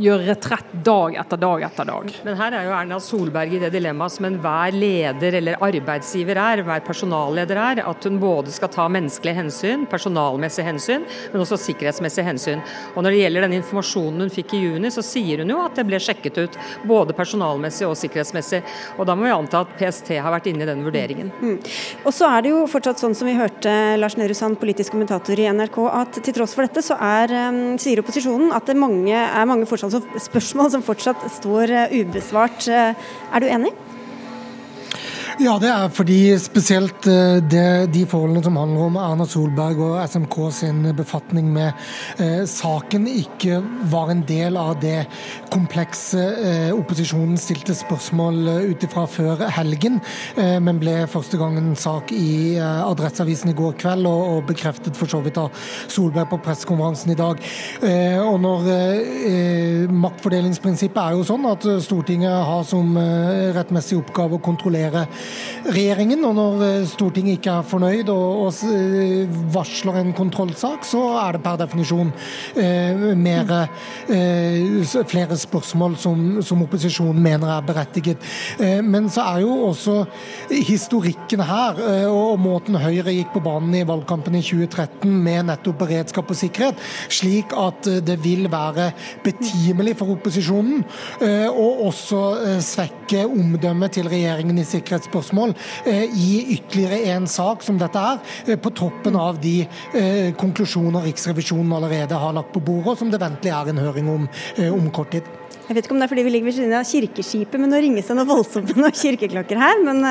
gjør retrett dag etter dag etter dag. Men her er jo Erna Solberg i det dilemmaet som enhver leder eller arbeidsgiver er, hver personalleder er, at hun både skal ta menneskelige hensyn, personalmessige hensyn, men også sikkerhetsmessige hensyn. Og Når det gjelder den informasjonen hun fikk i juni, så sier hun jo at det ble sjekket ut både personalmessig og sikkerhetsmessig. Og Da må vi anta at PST har vært inne i den vurderingen. Mm. Og så er det jo fortsatt sånn som vi hørte Lars Nehru Sand, politisk kommentator i NRK, at til tross for dette så er, sier opposisjonen at det mange, er mange spørsmål som fortsatt står uh, ubesvart. Uh, er du enig? Ja, det er fordi spesielt eh, det, de forholdene som handler om Erna Solberg og SMK sin befatning med eh, saken, ikke var en del av det komplekse eh, opposisjonen stilte spørsmål eh, ut ifra før helgen, eh, men ble første gang en sak i eh, Adresseavisen i går kveld, og, og, bekreftet for så vidt av Solberg på pressekonferansen i dag. og når Maktfordelingsprinsippet er jo sånn at Stortinget har som rettmessig oppgave å kontrollere regjeringen. Og når Stortinget ikke er fornøyd og, og varsler en kontrollsak, så er det per definisjon mer, flere spørsmål som, som opposisjonen mener er berettiget. Men så er jo også historikken her, og måten Høyre gikk på banen i valgkampen i 2013 med nettopp beredskap og sikkerhet, slik at det vil være betimelig for opposisjonen å også svekke omdømmet til regjeringen i sikkerhetsspørsmål i ytterligere en sak som dette er, på toppen av de konklusjoner Riksrevisjonen allerede har lagt på bordet, og som det ventelig er en høring om om kort tid. Jeg vet ikke om det er fordi vi ligger ved siden av kirkeskipet, men nå ringes det noe voldsomt med [laughs] noen kirkeklokker her. Men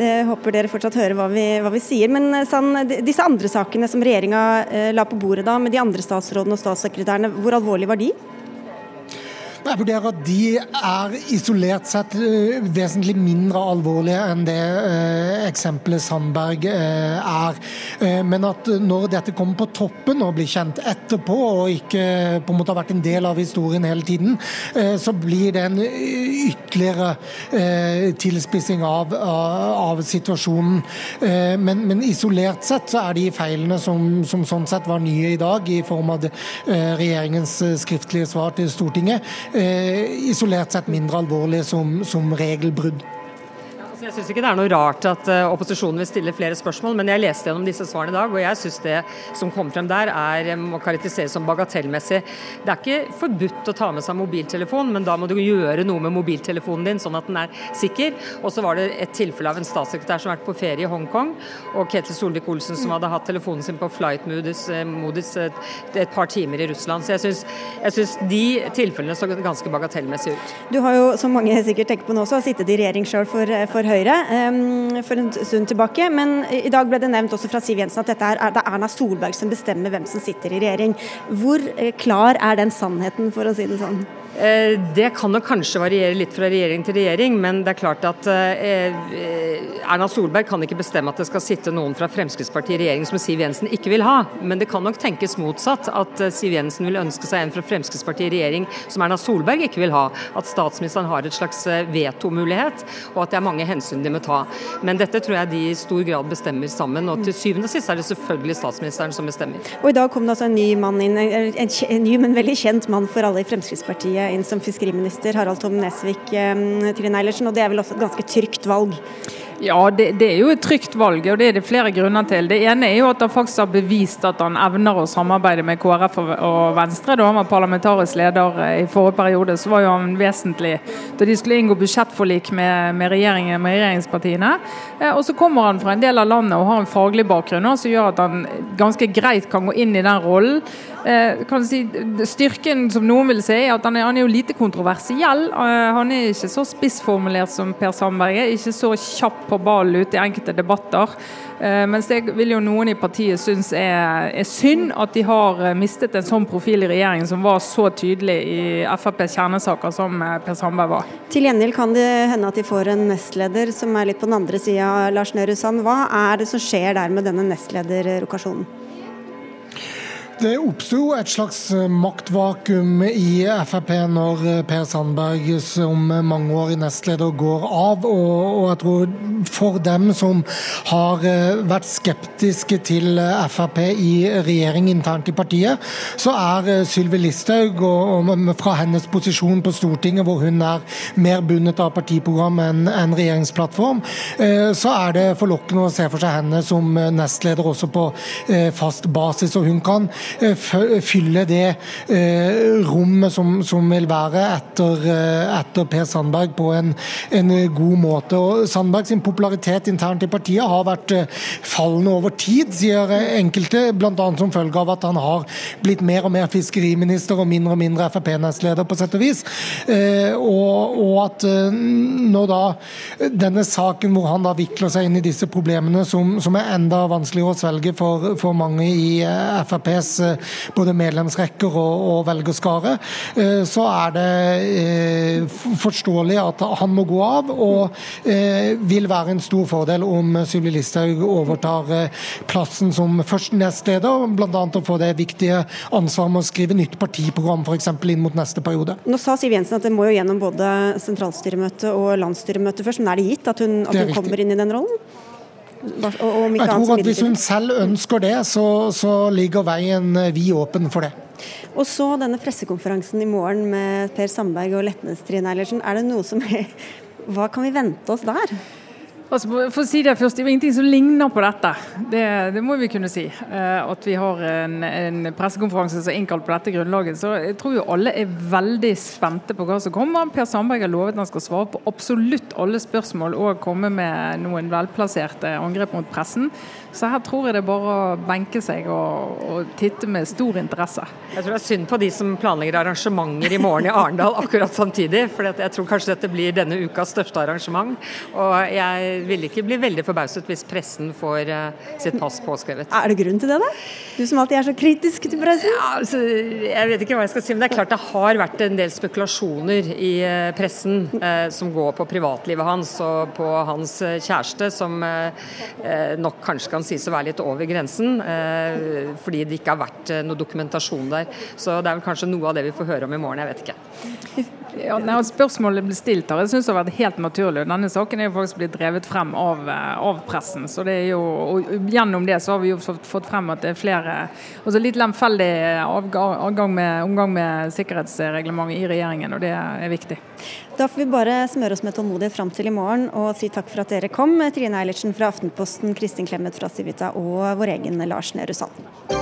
jeg håper dere fortsatt hører hva vi, hva vi sier. Men sånn, disse andre sakene som regjeringa la på bordet da, med de andre statsrådene og statssekretærene, hvor alvorlige var de? Jeg vurderer at de er isolert sett eh, vesentlig mindre alvorlige enn det eh, eksempelet Sandberg eh, er. Men at når dette kommer på toppen og blir kjent etterpå, og ikke på en måte har vært en del av historien hele tiden, så blir det en ytterligere tilspissing av, av, situasjonen. Men, men, isolert sett så er de feilene som, som, sånn sett var nye i dag, i form av regjeringens skriftlige svar til Stortinget, isolert sett mindre alvorlige som, som regelbrudd. Jeg syns ikke det er noe rart at uh, opposisjonen vil stille flere spørsmål, men jeg leste gjennom disse svarene i dag, og jeg syns det som kom frem der er, eh, må karakteriseres som bagatellmessig. Det er ikke forbudt å ta med seg mobiltelefon, men da må du gjøre noe med mobiltelefonen din sånn at den er sikker. Og så var det et tilfelle av en statssekretær som har vært på ferie i Hongkong, og Ketil Solvik-Olsen som hadde hatt telefonen sin på flight-modus et, et, par timer i Russland. Så jeg syns de tilfellene så ganske bagatellmessig ut. Du har jo, som mange sikkert tenker på nå også, sittet i regjering sjøl for, for Høyre for en stund tilbake. Men i dag ble det nevnt også fra Siv Jensen at er, det er Erna Solberg som bestemmer hvem som sitter i regjering. Hvor eh, klar er den sannheten, for å si det sånn? Eh, det kan nok kanskje variere litt fra regjering til regjering, men det er klart at eh, Erna Solberg kan ikke bestemme at det skal sitte noen fra Fremskrittspartiet i regjering som Siv Jensen ikke vil ha. Men det kan nok tenkes motsatt, at eh, Siv Jensen vil ønske seg en fra Fremskrittspartiet i regjering som Erna Solberg ikke vil ha. At statsministeren har et slags vetomulighet, og at det er mange hensyn de må ta. Men dette tror jeg de i stor grad bestemmer sammen, og til syvende og sist er det selvfølgelig statsministeren som bestemmer. Og I dag kom det altså en ny mann inn, en, en ny, men veldig kjent mann for alle i Fremskrittspartiet inn som fiskeriminister, Harald Tom Nesvik. Eh, Trine Eilertsen, og det er vel også et ganske trygt valg? Ja, det, det, er jo et trygt valg, og det er det flere grunner til. Det ene er jo at han faktisk har bevist at han evner å samarbeide med KrF og Venstre. Da han var parlamentarisk leder eh, i forrige periode, så var jo han vesentlig da de skulle inngå budsjettforlik med, med, regjeringen, med regjeringspartiene. Eh, og så kommer han fra en del av landet og har en faglig bakgrunn som gjør at han ganske greit kan gå inn i den rollen. Eh, kan si, styrken som noen vil si, er at han er, han er jo lite kontroversiell. han er ikke så spissformulert som Per Sandberg er, ikke så kjapp på ballen ute i enkelte debatter. Eh, mens det vil jo noen i partiet synes er, er, synd at de har eh, mistet en sånn profil i regjeringen som var så tydelig i FrPs kjernesaker som eh, Per Sandberg var. Til gjengjeld kan det hende at de får en nestleder som er litt på den andre sida, Lars Nehru Sand. Hva er det som skjer der med denne nestlederrokasjonen? Det oppsto et slags eh, maktvakuum i Frp når eh, Per Sandberg som mangeårig nestleder går av. Og, jeg tror for dem som har eh, vært skeptiske til Frp i regjering internt i partiet, så er Sylvi Listhaug, fra hennes posisjon på Stortinget, hvor hun er mer bundet av partiprogram enn en regjeringsplattform, så er det forlokkende å se for seg henne som nestleder også på fast basis. og hun kan Eh, fylle det eh, rommet som, som vil være etter, eh, etter, Per Sandberg på en, en god måte. Og Sandberg sin popularitet internt i partiet har vært fallende over tid, sier enkelte. Bl.a. som følge av at han har blitt mer og mer fiskeriminister og mindre og mindre Frp-nestleder, på sett og vis. Og, og, at når da denne saken hvor han da vikler seg inn i disse problemene, som, som er enda vanskeligere å svelge for, for mange i FrPs både medlemsrekker og, og velgerskare, så er det forståelig at han må gå av, og vil være en stor fordel om Sylvi Listhaug overtar plassen som først nestleder, bl.a. å få det viktige ansvaret med å skrive nytt partiprogram f.eks. inn mot neste periode. Nå sa Siv Jensen at det må jo gjennom både sentralstyremøte og landsstyremøte først, men er det gitt at hun, at hun kommer inn i den rollen? Jeg tror at Hvis hun selv ønsker det, så, så ligger veien vid åpen for det. Og så denne pressekonferansen i morgen med Per Sandberg og Letnes Trine Eilertsen. Er det noe som er, Hva kan vi vente oss der? Altså, for å si Det først, det er ingenting som ligner på dette. Det, det må vi kunne si. Uh, at vi har en, en pressekonferanse som er innkalt på dette grunnlaget. Så jeg tror jo alle er veldig spente på hva som kommer. Per Sandberg har lovet han skal svare på absolutt alle spørsmål og komme med noen velplasserte angrep mot pressen. Så her tror jeg det er bare å benke seg og, og, titte med stor interesse. Jeg tror det er synd på de som planlegger arrangementer i morgen i Arendal akkurat samtidig. For jeg tror kanskje dette blir denne ukas største arrangement. Og jeg vil ikke bli veldig forbauset hvis pressen får uh, sitt pass påskrevet. Er det grunn til det, da? Du som alltid er så kritisk til pressen? Ja, altså, jeg vet ikke hva jeg skal si, men det er klart det har vært en del spekulasjoner i uh, pressen eh, som går på privatlivet hans og på hans kjæreste, som nok kanskje kan kan sies å være litt over grensen, eh, fordi det ikke har vært eh, noe dokumentasjon der. Så det er vel kanskje noe av det vi får høre om i morgen, jeg vet ikke. [laughs] Ja, nei, Spørsmålet blir stilt her, jeg synes det har vært helt naturlig. Denne saken er jo faktisk blitt drevet frem av, eh, av pressen. så det er jo, og Gjennom det så har vi jo fått, fått frem at det er flere altså Litt lemfeldig omgang med, omgang med sikkerhetsreglementet i regjeringen, og det er viktig. Da får vi bare smøre oss med tålmodighet fram til i morgen og si takk for at dere kom. Trine Eilertsen fra Aftenposten, Kristin Clemet fra Civita og vår egen Lars Nehru Sand.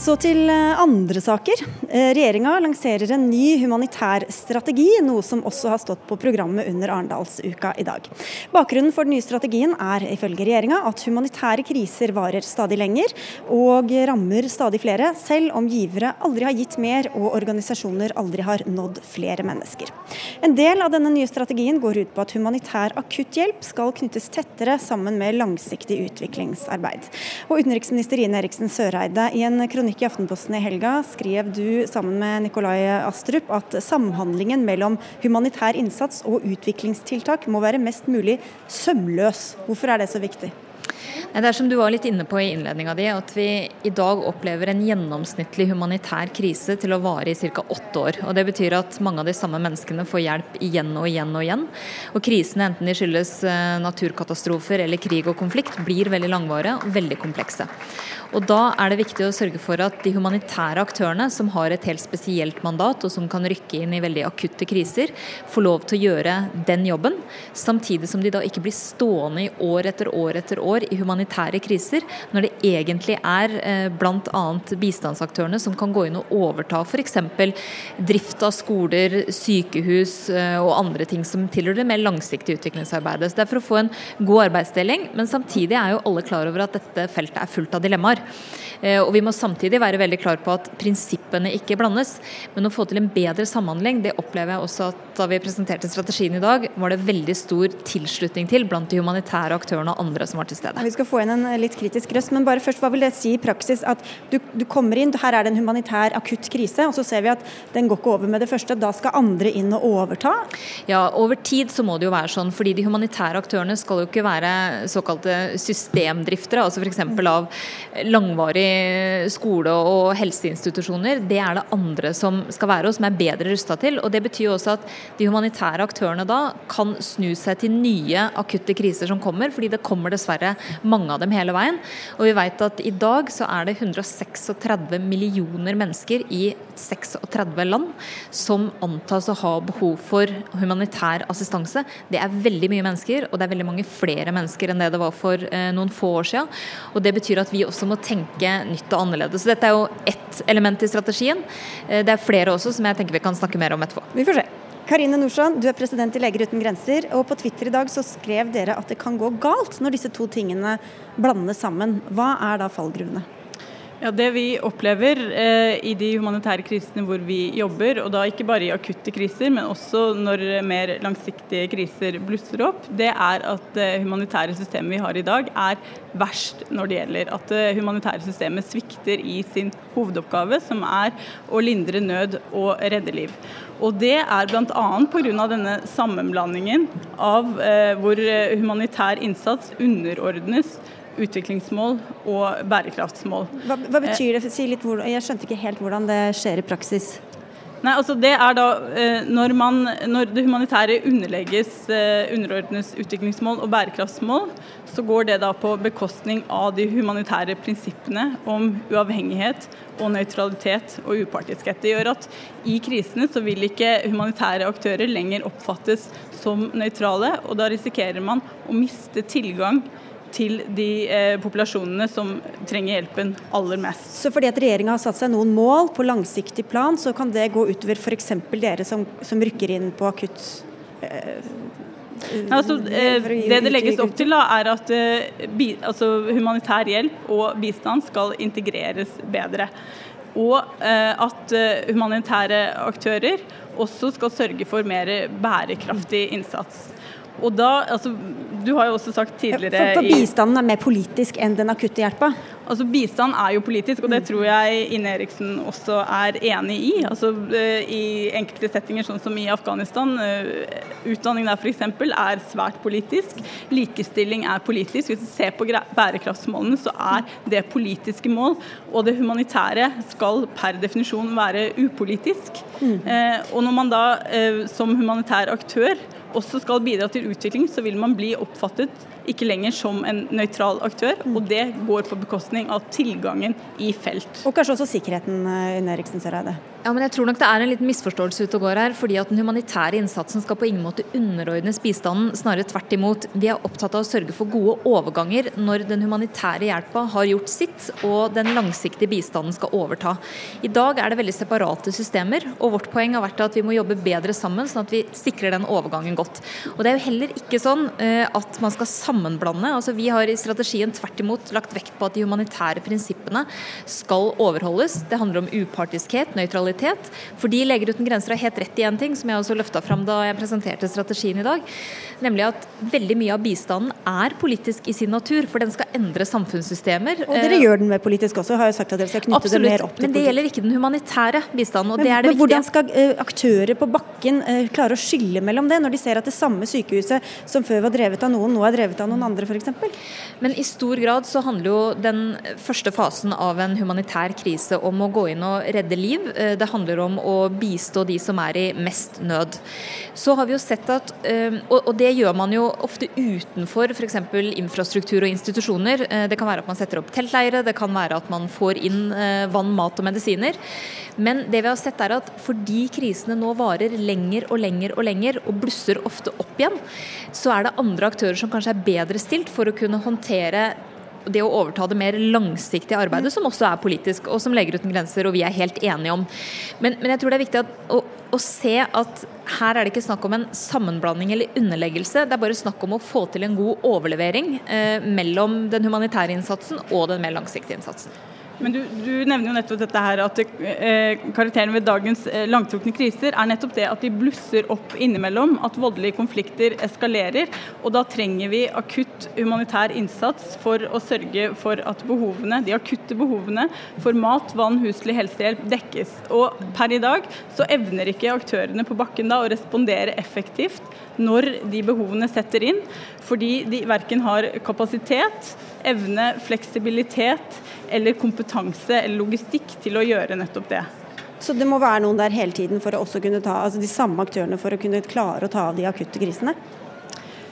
Så til eh, andre saker. Eh, regjeringa lanserer en ny humanitær strategi, noe som også har stått på programmet under Arendalsuka i dag. Bakgrunnen for den nye strategien er ifølge regjeringa at humanitære kriser varer stadig lenger og rammer stadig flere, selv om givere aldri har gitt mer og organisasjoner aldri har nådd flere mennesker. En del av denne nye strategien går ut på at humanitær akutthjelp skal knyttes tettere sammen med langsiktig utviklingsarbeid. Og utenriksminister Ine Eriksen Søreide i en kronikk kronikk i Aftenposten i helga skrev du sammen med Nikolai Astrup at samhandlingen mellom humanitær innsats og utviklingstiltak må være mest mulig sømløs. Hvorfor er det så viktig? Det er som du var litt inne på i innledninga di, at vi i dag opplever en gjennomsnittlig humanitær krise til å vare i ca. åtte år. Og Det betyr at mange av de samme menneskene får hjelp igjen og igjen og igjen. Og krisene, enten de skyldes eh, naturkatastrofer eller krig og konflikt, blir veldig langvarige og veldig komplekse. Og Da er det viktig å sørge for at de humanitære aktørene, som har et helt spesielt mandat, og som kan rykke inn i veldig akutte kriser, får lov til å gjøre den jobben. Samtidig som de da ikke blir stående i år etter år etter år i humanitære kriser, når det egentlig er eh, bl.a. bistandsaktørene som kan gå inn og overta f.eks. drift av skoler, sykehus eh, og andre ting som tilhører det mer langsiktige utviklingsarbeidet. Så Det er for å få en god arbeidsdeling, men samtidig er jo alle klar over at dette feltet er fullt av dilemmaer. Eh, og Vi må samtidig være veldig klar på at prinsippene ikke blandes. Men å få til en bedre samhandling, det opplever jeg også at da vi presenterte strategien i dag, var det veldig stor tilslutning til blant de humanitære aktørene og andre som var til stede. Vi skal få inn en litt kritisk røst, men bare først, hva vil det si i praksis at du, du kommer inn, her er det en humanitær akutt krise, og så ser vi at den går ikke over med det første. Da skal andre inn og overta? Ja, over tid så må det jo være sånn, fordi de humanitære aktørene skal jo ikke være såkalte systemdriftere, altså f.eks. av langvarig skole og helseinstitusjoner, det er det andre som skal være og som er bedre rusta til. og Det betyr også at de humanitære aktørene da kan snu seg til nye akutte kriser som kommer, fordi det kommer dessverre mange av dem hele veien. Og vi vet at i dag så er det 136 millioner mennesker i 36 land som antas å ha behov for humanitær assistanse. Det er veldig mye mennesker, og det er veldig mange flere mennesker enn det det var for eh, noen få år siden. Og det betyr at vi også må tenke nytt og annerledes. Så dette er jo ett element i strategien. Eh, det er flere også som jeg tenker vi kan snakke mer om etterpå. Vi får se. Karine Norsand, du er president i Leger uten grenser. og På Twitter i dag så skrev dere at det kan gå galt når disse to tingene blandes sammen. Hva er da fallgruvene? Ja, Det vi opplever eh, i de humanitære krisene hvor vi jobber, og da ikke bare i akutte kriser, men også når mer langsiktige kriser blusser opp, det er at det humanitære systemet vi har i dag er verst når det gjelder at det humanitære systemet svikter i sin hovedoppgave, som er å lindre nød og redde liv. Og Det er bl.a. pga. denne sammenblandingen av eh, hvor humanitær innsats underordnes utviklingsmål og bærekraftsmål. Hva, hva betyr det? Si litt jeg skjønte ikke helt hvordan det skjer i praksis. Nei, altså det er da eh, når, man, når det humanitære underlegges eh, underordnes utviklingsmål og bærekraftsmål, så går det da på bekostning av de humanitære prinsippene om uavhengighet og nøytralitet og upartiskhet. Det gjør at i krisene så vil ikke humanitære aktører lenger oppfattes som nøytrale, og da risikerer man å miste tilgang til de eh, populasjonene som trenger hjelpen aller mest. Så fordi at regjeringa har satt seg noen mål på langsiktig plan, så kan det gå utover f.eks. dere som, som, rykker inn på akutt eh, altså, eh, det det legges opp til, da, er at eh, bi, altså, humanitær hjelp og bistand skal integreres bedre. Og eh, at eh, humanitære aktører også skal sørge for mer bærekraftig innsats. Og da, altså, Du har jo også sagt tidligere for, for bistanden er mer politisk enn den akutte hjelpa? Altså Bistand er jo politisk, og det tror jeg Ine Eriksen også er enig i. Altså eh, I enkelte settinger, sånn som i Afghanistan, eh, utdanning der f.eks. er svært politisk. Likestilling er politisk. Hvis du ser på bærekraftsmålene, så er det politiske mål. Og det humanitære skal per definisjon være upolitisk. Mm. Eh, og når man da som humanitær aktør også skal bidra til utvikling, så vil man bli oppfattet ikke lenger som en nøytral aktør. Og det går på bekostning av tilgangen i felt. Og kanskje også sikkerheten, eh, Unn Eriksen Søreide? Ja, men jeg tror nok det er en liten misforståelse ute og går her. fordi at Den humanitære innsatsen skal på ingen måte underordnes bistanden. Snarere tvert imot. Vi er opptatt av å sørge for gode overganger når den humanitære hjelpa har gjort sitt og den langsiktige bistanden skal overta. I dag er det veldig separate systemer, og vårt poeng har vært at vi må jobbe bedre sammen, sånn at vi sikrer den overgangen godt. Og Det er jo heller ikke sånn eh, at man skal sammenblande. Altså Vi har i strategien tvert imot lagt vekt på at de humanitære prinsippene skal overholdes. Det handler om upartiskhet, nøytralitet. Fordi Leger uten grenser har helt rett i én ting, som jeg også løfta fram da jeg presenterte strategien i dag. Nemlig at veldig mye av bistanden er politisk i sin natur, for den skal endre samfunnssystemer. Og dere gjør den mer politisk også, har jeg sagt at dere skal knytte Absolutt, det mer opp til Men det gjelder ikke den humanitære bistanden, og men, det er det men viktige. Hvordan skal uh, aktører på bakken uh, klare å skille mellom det, når de ser at det samme sykehuset som før var drevet av noen, nå er drevet av noen andre, f.eks.? Men i stor grad så handler jo den første fasen av en humanitær krise om å gå inn og redde liv. Uh, det handler om å bistå de som er i mest nød. Så har vi jo sett at, eh, og det gjør man jo ofte utenfor f.eks. infrastruktur og institusjoner. Eh, det kan være at man setter opp teltleire, det kan være at man får inn eh, vann, mat og medisiner. Men det vi har sett er at fordi krisene nå varer lenger og lenger og lenger, og blusser ofte opp igjen, så er det andre aktører som kanskje er bedre stilt for å kunne håndtere det å overta det mer langsiktige arbeidet, som også er politisk, og som Leger uten grenser og vi er helt enige om. Men, men jeg tror det er viktig at, å, å, se at her er det ikke snakk om en sammenblanding eller underleggelse. Det er bare snakk om å få til en god overlevering eh, mellom den humanitære innsatsen og den mer langsiktige innsatsen. Men du, du, nevner jo nettopp dette her at eh, karakteren ved dagens eh, langtrukne kriser er nettopp det at de blusser opp innimellom, at voldelige konflikter eskalerer. Og da trenger vi akutt humanitær innsats for å sørge for at behovene, de akutte behovene for mat, vann, huslig helsehjelp dekkes. Og per i dag så evner ikke aktørene på bakken da å respondere effektivt når de behovene setter inn, fordi de verken har kapasitet, evne, fleksibilitet eller kompetanse eller logistikk til å gjøre nettopp det. Så det må være noen der hele tiden for å også kunne ta, altså de samme aktørene for å kunne klare å ta av de akutte krisene?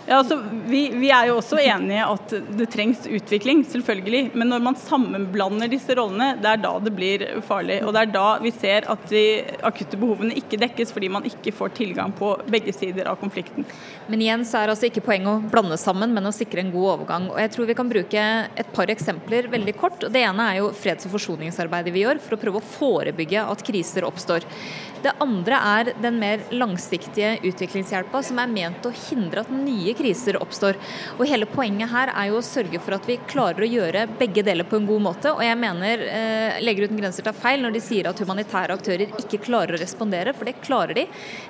Ja, altså, vi, vi, er jo også enige at det trengs utvikling, selvfølgelig. Men når man sammenblander disse rollene, det er da det blir farlig. Og det er da vi ser at de akutte behovene ikke dekkes fordi man ikke får tilgang på begge sider av konflikten. Men igjen så er altså ikke poenget å blande sammen, men å sikre en god overgang. Og jeg tror vi kan bruke et par eksempler veldig kort. Det ene er jo freds- og forsoningsarbeidet vi gjør for å prøve å forebygge at kriser oppstår. Det andre er den mer langsiktige utviklingshjelpa, som er ment å hindre at nye kriser oppstår. Og Hele poenget her er jo å sørge for at vi klarer å gjøre begge deler på en god måte. Og jeg mener eh, Leger uten grenser tar feil når de sier at humanitære aktører ikke klarer å respondere, for det klarer de.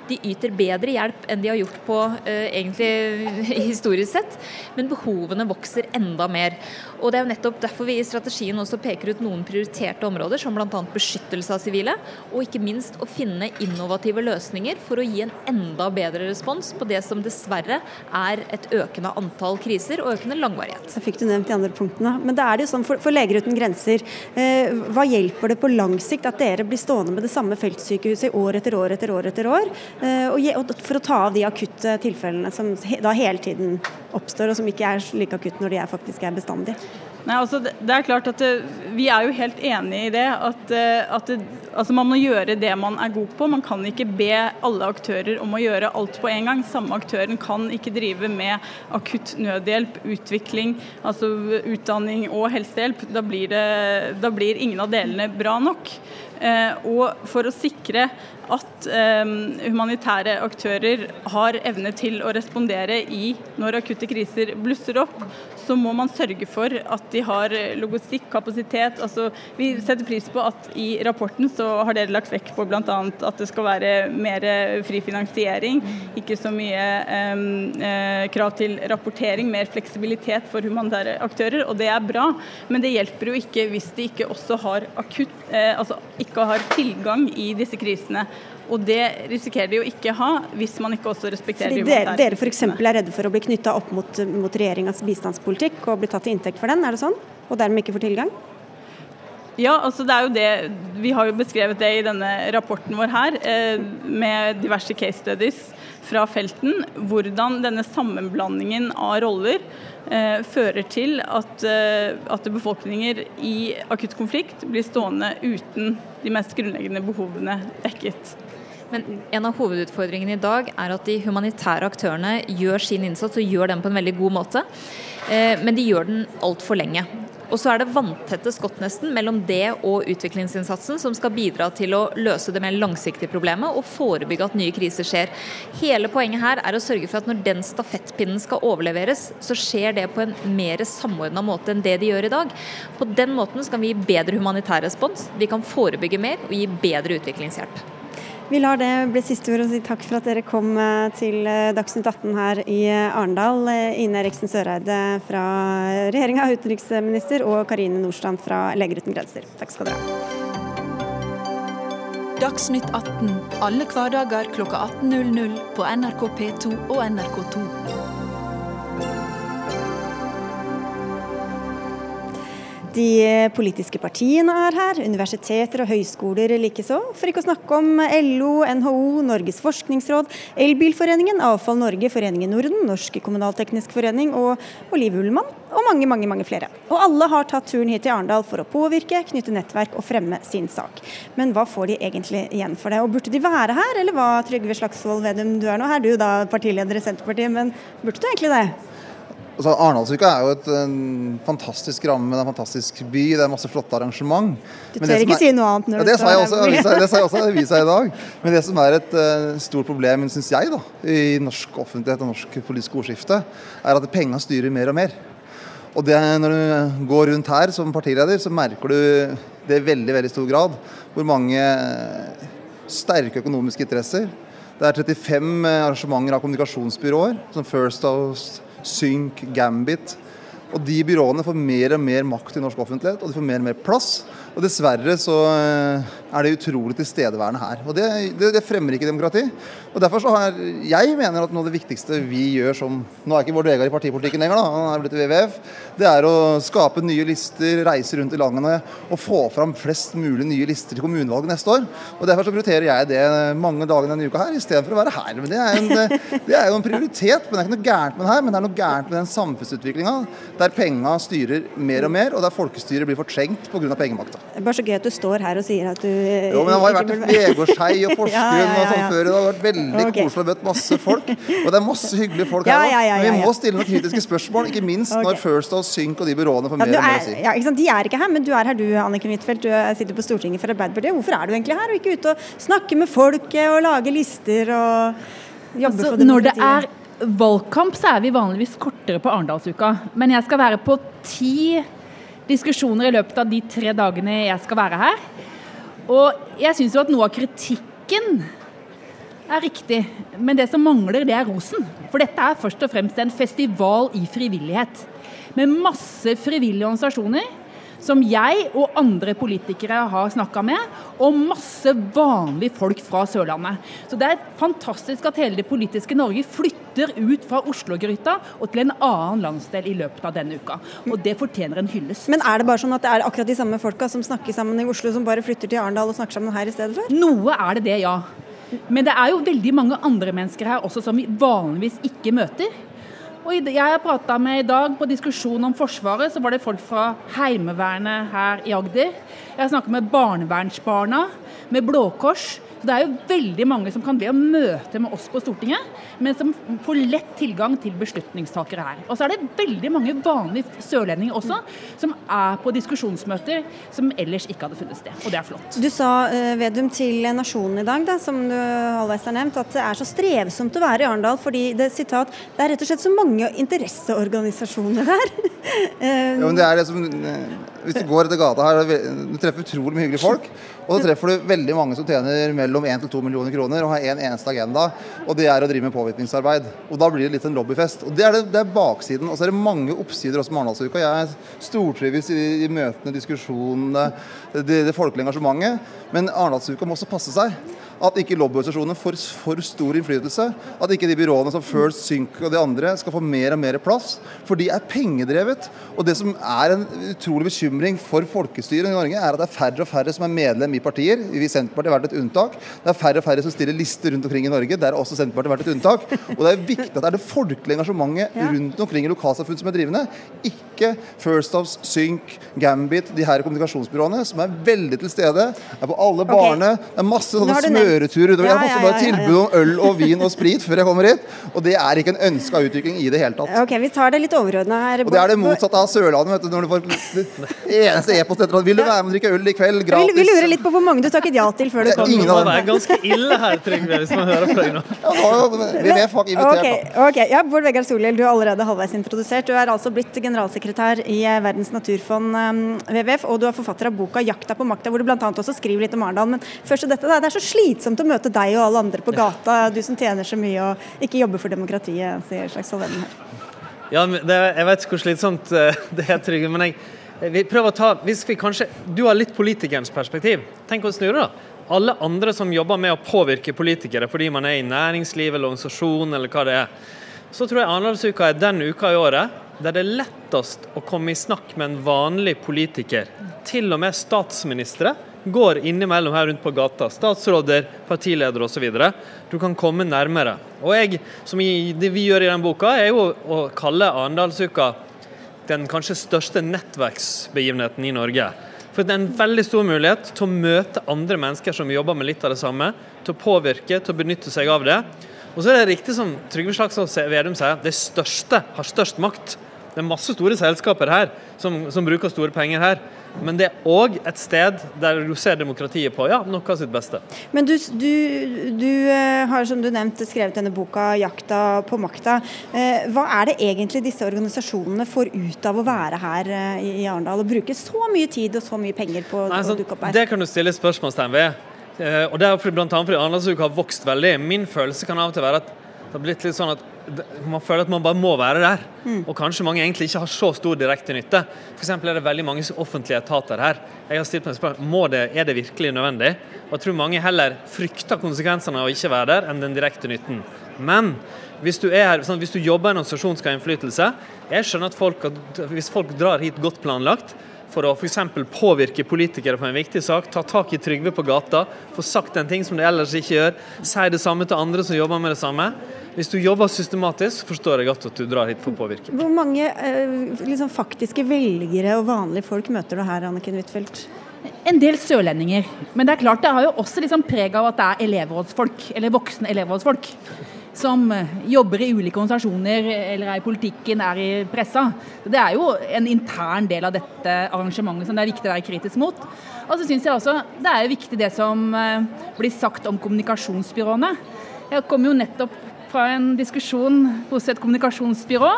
De yter bedre hjelp enn de har gjort på eh, egentlig [laughs] historisk sett, men behovene vokser enda mer. Og Det er jo nettopp derfor vi i strategien også peker ut noen prioriterte områder, som bl.a. beskyttelse av sivile, og ikke minst å finne innovative løsninger for å gi en enda bedre respons på det som dessverre er et økende antall kriser og økende langvarighet. Jeg fikk du nevnt de andre punktene. Men da er det jo sånn for, for Leger uten grenser, eh, hva hjelper det på lang sikt at dere blir stående med det samme feltsykehuset år etter år etter år etter år, eh, og, for å ta av de akutte tilfellene som da hele tiden oppstår, og som ikke er like akutte når de er faktisk er bestandige? Nei, altså det, det er klart at det, Vi er jo helt enig i det. At, eh, at det, altså man må gjøre det man er god på. Man kan ikke be alle aktører om å gjøre alt på en gang. Samme aktøren kan ikke drive med akutt nødhjelp, utvikling, altså utdanning og helsehjelp. Da blir, da blir ingen av delene bra nok. Eh, og for å sikre at eh, humanitære aktører har evne til å respondere i når akutte kriser blusser opp, så må man sørge for at de har logistikk, kapasitet. Altså, vi setter pris på at i rapporten så har dere lagt vekk på bl.a. at det skal være mer fri finansiering, ikke så mye eh, krav til rapportering, mer fleksibilitet for humanitære aktører, og det er bra. Men det hjelper jo ikke hvis de ikke også har akutt, eh, altså ikke har tilgang i disse krisene. Og det risikerer de jo ikke ha hvis man ikke også respekterer Fordi dere, dere f.eks. er redde for å bli knytta opp mot, mot regjeringas bistandspolitikk og bli tatt til inntekt for den, er det sånn? Og dermed ikke får tilgang? Ja, altså det er jo det, Vi har jo beskrevet det i denne rapporten vår her, eh, med diverse case studies fra felten. Hvordan denne sammenblandingen av roller eh, fører til at, eh, at befolkninger i akutt konflikt blir stående uten de mest grunnleggende behovene dekket. Men en av hovedutfordringene i dag er at de humanitære aktørene gjør sin innsats og gjør den på en veldig god måte. Eh, men de gjør den altfor lenge. Og så er det vanntette skott nesten mellom det og utviklingsinnsatsen som skal bidra til å løse det mer langsiktige problemet og forebygge at nye kriser skjer. Hele poenget her er å sørge for at når den stafettpinnen skal overleveres, så skjer det på en mer samordna måte enn det de gjør i dag. På den måten skal vi gi bedre humanitær respons, vi kan forebygge mer og gi bedre utviklingshjelp. Vi lar det bli siste ord og si takk for at dere kom eh, til eh, Dagsnytt 18 her i eh, Arendal. Ine Eriksen Søreide fra regjeringa, utenriksminister, og Karine Nordstrand fra Leger uten grenser. Takk skal dere ha. Dagsnytt 18 alle hverdager kl 18.00 på NRK P2 og NRK2. De politiske partiene er her, universiteter og høyskoler likeså. For ikke å snakke om LO, NHO, Norges forskningsråd, Elbilforeningen, Avfall Norge, Foreningen Norden, Norsk kommunalteknisk forening og Oliv Ullmann, og mange, mange mange flere. Og alle har tatt turen hit til Arendal for å påvirke, knytte nettverk og fremme sin sak. Men hva får de egentlig igjen for det? Og burde de være her, eller hva, Trygve Slagsvold Vedum, du er nå her, du da, partileder i Senterpartiet, men burde du egentlig det? Altså, Arendalsuka er jo et, en fantastisk ramme, det er en fantastisk by, det er masse flotte arrangement. Du tør ikke er, si noe annet når ja, det sa jeg også, det sa jeg også i avisa i dag. Men det som er et uh, stort problem, syns jeg, da, i norsk offentlighet og norsk politisk ordskifte, er at penga styrer mer og mer. Og det, når du går rundt her som partileder, så merker du det i veldig, veldig stor grad. Hvor mange sterke økonomiske interesser. Det er 35 arrangementer av kommunikasjonsbyråer, som First House Sync, Gambit. Og de byråene får mer og mer makt i norsk offentlighet, og de får mer og mer plass. Og dessverre så eh, er det utrolig tilstedeværende her. Og det, det, det, fremmer ikke demokrati. Og derfor så har jeg mener at noe av det viktigste vi gjør som Nå er ikke Bård Vegar i partipolitikken lenger, da, han er blitt i WWF. Det er å skape nye lister, reise rundt i langene og få fram flest mulig nye lister til kommunevalget neste år. Og Derfor så prioriterer jeg det mange dager denne uka her, istedenfor å være her. Men det er, en, det er, jo en prioritet. Men det er ikke noe gærent med det her, men det er noe gærent med den samfunnsutviklinga der penga styrer mer og mer, og der folkestyret blir fortrengt pga. pengemakta. Det er bare så gøy at du står her og sier at du Jo, men jeg har vært i Vegårshei og Porsgrunn [laughs] ja, ja, ja, og sånn før. Det har vært veldig okay. koselig og møtt masse folk. Og det er masse hyggelige folk her òg. Men vi må stille noen kritiske spørsmål, ikke minst okay. når First House Sync og de byråene får mer og mer å si. Ja, ikke sant? De er ikke her, men du er her du, Anniken Huitfeldt. Du sitter på Stortinget for Arbeiderpartiet. Hvorfor er du egentlig her, og ikke ute og snakker med folket og lager lister og jobber altså, for demokratiet? Når det er valgkamp så er vi vanligvis kortere på Arendalsuka. Men jeg skal være på ti diskusjoner i løpet av de tre dagene jeg skal være her. Og jeg syns jo at noe av kritikken er riktig, men det som mangler, det er rosen. For dette er først og fremst en festival i frivillighet. Med masse frivillige organisasjoner som jeg og andre politikere har snakka med, og masse vanlige folk fra Sørlandet. Så det er fantastisk at hele det politiske Norge flytter ut fra Oslo-gryta og til en annen landsdel i løpet av denne uka. Og det fortjener en hyllest. Men er det bare sånn at det er akkurat de samme folka som snakker sammen i Oslo, som bare flytter til Arendal og snakker sammen her i stedet for? Noe er det det, ja. Men det er jo veldig mange andre mennesker her også som vi vanligvis ikke møter. Og jeg prata med i dag på diskusjon om Forsvaret, så var det folk fra Heimevernet her i Agder. Jeg har snakket med barnevernsbarna, med Blå Kors. Så Det er jo veldig mange som kan be om møte med oss på Stortinget, men som får lett tilgang til beslutningstakere her. Og så er det veldig mange vanlige sørlendinger også, som er på diskusjonsmøter som ellers ikke hadde funnet sted. Og det er flott. Du sa uh, Vedum til Nasjonen i dag, da, som du halvveis har nevnt, at det er så strevsomt å være i Arendal fordi det, sitat, det er rett og slett så mange interesseorganisasjoner her. [laughs] ja, men det er det som, hvis du går etter gata her, du treffer utrolig mye hyggelige folk. Og så treffer du veldig mange som tjener mellom 1 til 2 millioner kroner og har én en eneste agenda, og det er å drive med påvirkningsarbeid. Og da blir det litt en lobbyfest. Og det er, det, det er baksiden. Og så er det mange oppsider også med Arendalsuka. Jeg stortrives i, i møtene, diskusjonene, det, det folkelige engasjementet. Men Arendalsuka må også passe seg at ikke lobbyorganisasjonene får for stor innflytelse. At ikke de byråene som First Sync og de andre skal få mer og mer plass. For de er pengedrevet. Og det som er en utrolig bekymring for folkestyret i Norge, er at det er færre og færre som er medlem i partier. Vi i Senterpartiet har vært et unntak. Det er færre og færre som stiller lister rundt omkring i Norge. Der har også Senterpartiet vært et unntak. Og det er viktig at det er det folkelige engasjementet rundt omkring i lokalsamfunn som er drivende. Ikke First Offs, Sync, Gambit, de her kommunikasjonsbyråene som er veldig til stede. Er på alle barene. Det er masse sånne små kjøretur utover. Jeg har fått bare tilbud om øl og vin og sprit før jeg kommer hit, og det er ikke en ønska utvikling i det hele tatt. Ok, Vi tar det litt overordna her. Og det er det motsatte av Sørlandet. vet du, når du får [laughs] eneste e-post etter at Vil du være med og drikke øl i kveld? Gratis. Vi lurer litt på hvor mange du takket ja til før du kom. Det er ganske ille her, Trygve, hvis man hører på deg nå. Vi er fuck invitert, okay, okay. Ja, Bård Vegar Solhjell, du er allerede halvveis introdusert. Du er altså blitt generalsekretær i eh, Verdens naturfond, WWF, og du er forfatter av boka 'Jakta på makta', hvor du bl.a. også skriver litt om Arendal. Men først til dette, det er så slitsomt å møte deg og alle andre på gata, du som tjener så mye og ikke jobber for demokratiet, sier Slagsvold Vedum her. Ja, det, jeg vet hvor slitsomt eh, [laughs] det er, Trygve. Men jeg, vi prøver å ta hvis vi kanskje, Du har litt politikerens perspektiv. Tenk å snu det, da. Alle andre som jobber med å påvirke politikere fordi man er i næringsliv eller organisasjon eller hva det er, så tror jeg Arendalsuka er den uka i året der det er lettest å komme i snakk med en vanlig politiker. Til og med statsministre går innimellom her rundt på gata. Statsråder, partiledere osv. Du kan komme nærmere. Og jeg, som i, det vi gjør i den boka, er jo å kalle Arendalsuka den kanskje største nettverksbegivenheten i Norge. For det er en veldig stor mulighet til å møte andre mennesker som jobber med litt av det samme. Til å påvirke, til å benytte seg av det. Og så er det riktig som Trygve Slagsvold Vedum sier, det største har størst makt. Det er masse store selskaper her som, som bruker store penger her. Men det er òg et sted der du ser demokratiet på ja, noe av sitt beste. Men du, du, du eh, har som du nevnte skrevet denne boka 'Jakta på makta'. Eh, hva er det egentlig disse organisasjonene får ut av å være her eh, i Arendal og bruke så mye tid og så mye penger på Nei, så, å dukke opp her? Det kan du stille spørsmålstegn ved. Og det er annet fordi Arendalsuka har vokst veldig. Min følelse kan av og til være at det har blitt litt sånn at man føler at man bare må være der. Mm. Og kanskje mange egentlig ikke har så stor direkte nytte. F.eks. er det veldig mange offentlige etater her. Jeg har stilt meg spørsmål det, er det virkelig nødvendig. Og jeg tror mange heller frykter konsekvensene av å ikke være der, enn den direkte nytten. Men hvis du, er, sånn, hvis du jobber i en organisasjon som skal ha innflytelse Jeg skjønner at folk, hvis folk drar hit godt planlagt, for å f.eks. påvirke politikere på en viktig sak, ta tak i Trygve på gata, få sagt en ting som de ellers ikke gjør, si det samme til andre som jobber med det samme. Hvis du jobber systematisk, forstår jeg godt at du drar hit for å påvirke. Hvor mange eh, liksom, faktiske velgere og vanlige folk møter du her, Anniken Huitfeldt? En del sørlendinger. Men det er klart det har jo også liksom preg av at det er elevrådsfolk, eller voksne elevrådsfolk. Som eh, jobber i ulike organisasjoner eller er i politikken, er i pressa. Det er jo en intern del av dette arrangementet som det er viktig å være kritisk mot. Og så syns jeg også det er viktig det som eh, blir sagt om kommunikasjonsbyråene. Jeg kom jo nettopp fra en diskusjon hos et kommunikasjonsbyrå.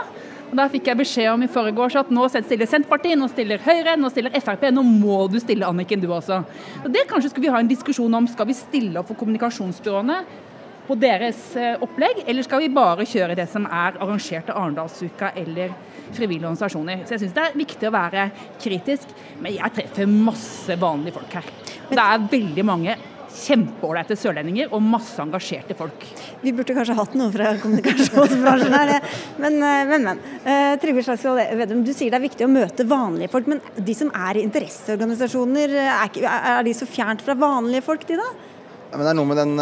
Og Da fikk jeg beskjed om i forgårs at nå stiller Senterpartiet, nå stiller Høyre, nå stiller Frp. Nå må du stille, Anniken, du også. Og det kanskje skulle vi ha en diskusjon om. Skal vi stille opp for kommunikasjonsbyråene på deres eh, opplegg, eller skal vi bare kjøre det som er arrangert av Arendalsuka eller frivillige organisasjoner? Så jeg syns det er viktig å være kritisk, men jeg treffer masse vanlige folk her. Og det er veldig mange kjempeålreite sørlendinger og masse engasjerte folk. Vi burde kanskje hatt noe fra kommunikasjonsbransjen her, men, eh, men. men. Uh, Trygve Slagsvold Vedum, du sier det er viktig å møte vanlige folk, men de som er i interesseorganisasjoner, er, ikke, er de så fjernt fra vanlige folk, de da? Ja, men det er noe med den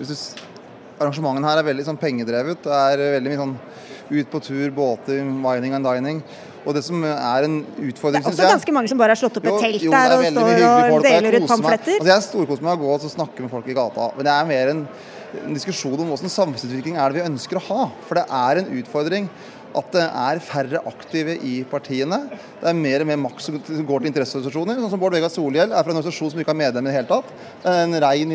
hvis du, Arrangementen her er veldig sånn pengedrevet. Det er veldig mye sånn ut på tur, båter, mining and dining. Og det som er en utfordring, Det er også ganske mange som bare har slått opp et telt der og står og deler ut pamfletter. Altså, jeg storkoser meg å gå og snakke med folk i gata, men det er mer en, en diskusjon om hvilken samfunnsutvikling er det vi ønsker å ha. For det er en utfordring at det er færre aktive i partiene. Det er mer og mer makt som går til interesseorganisasjoner. Sånn som Bård Vegar Solhjell er fra en organisasjon som ikke har medlemmer i det hele tatt. En rein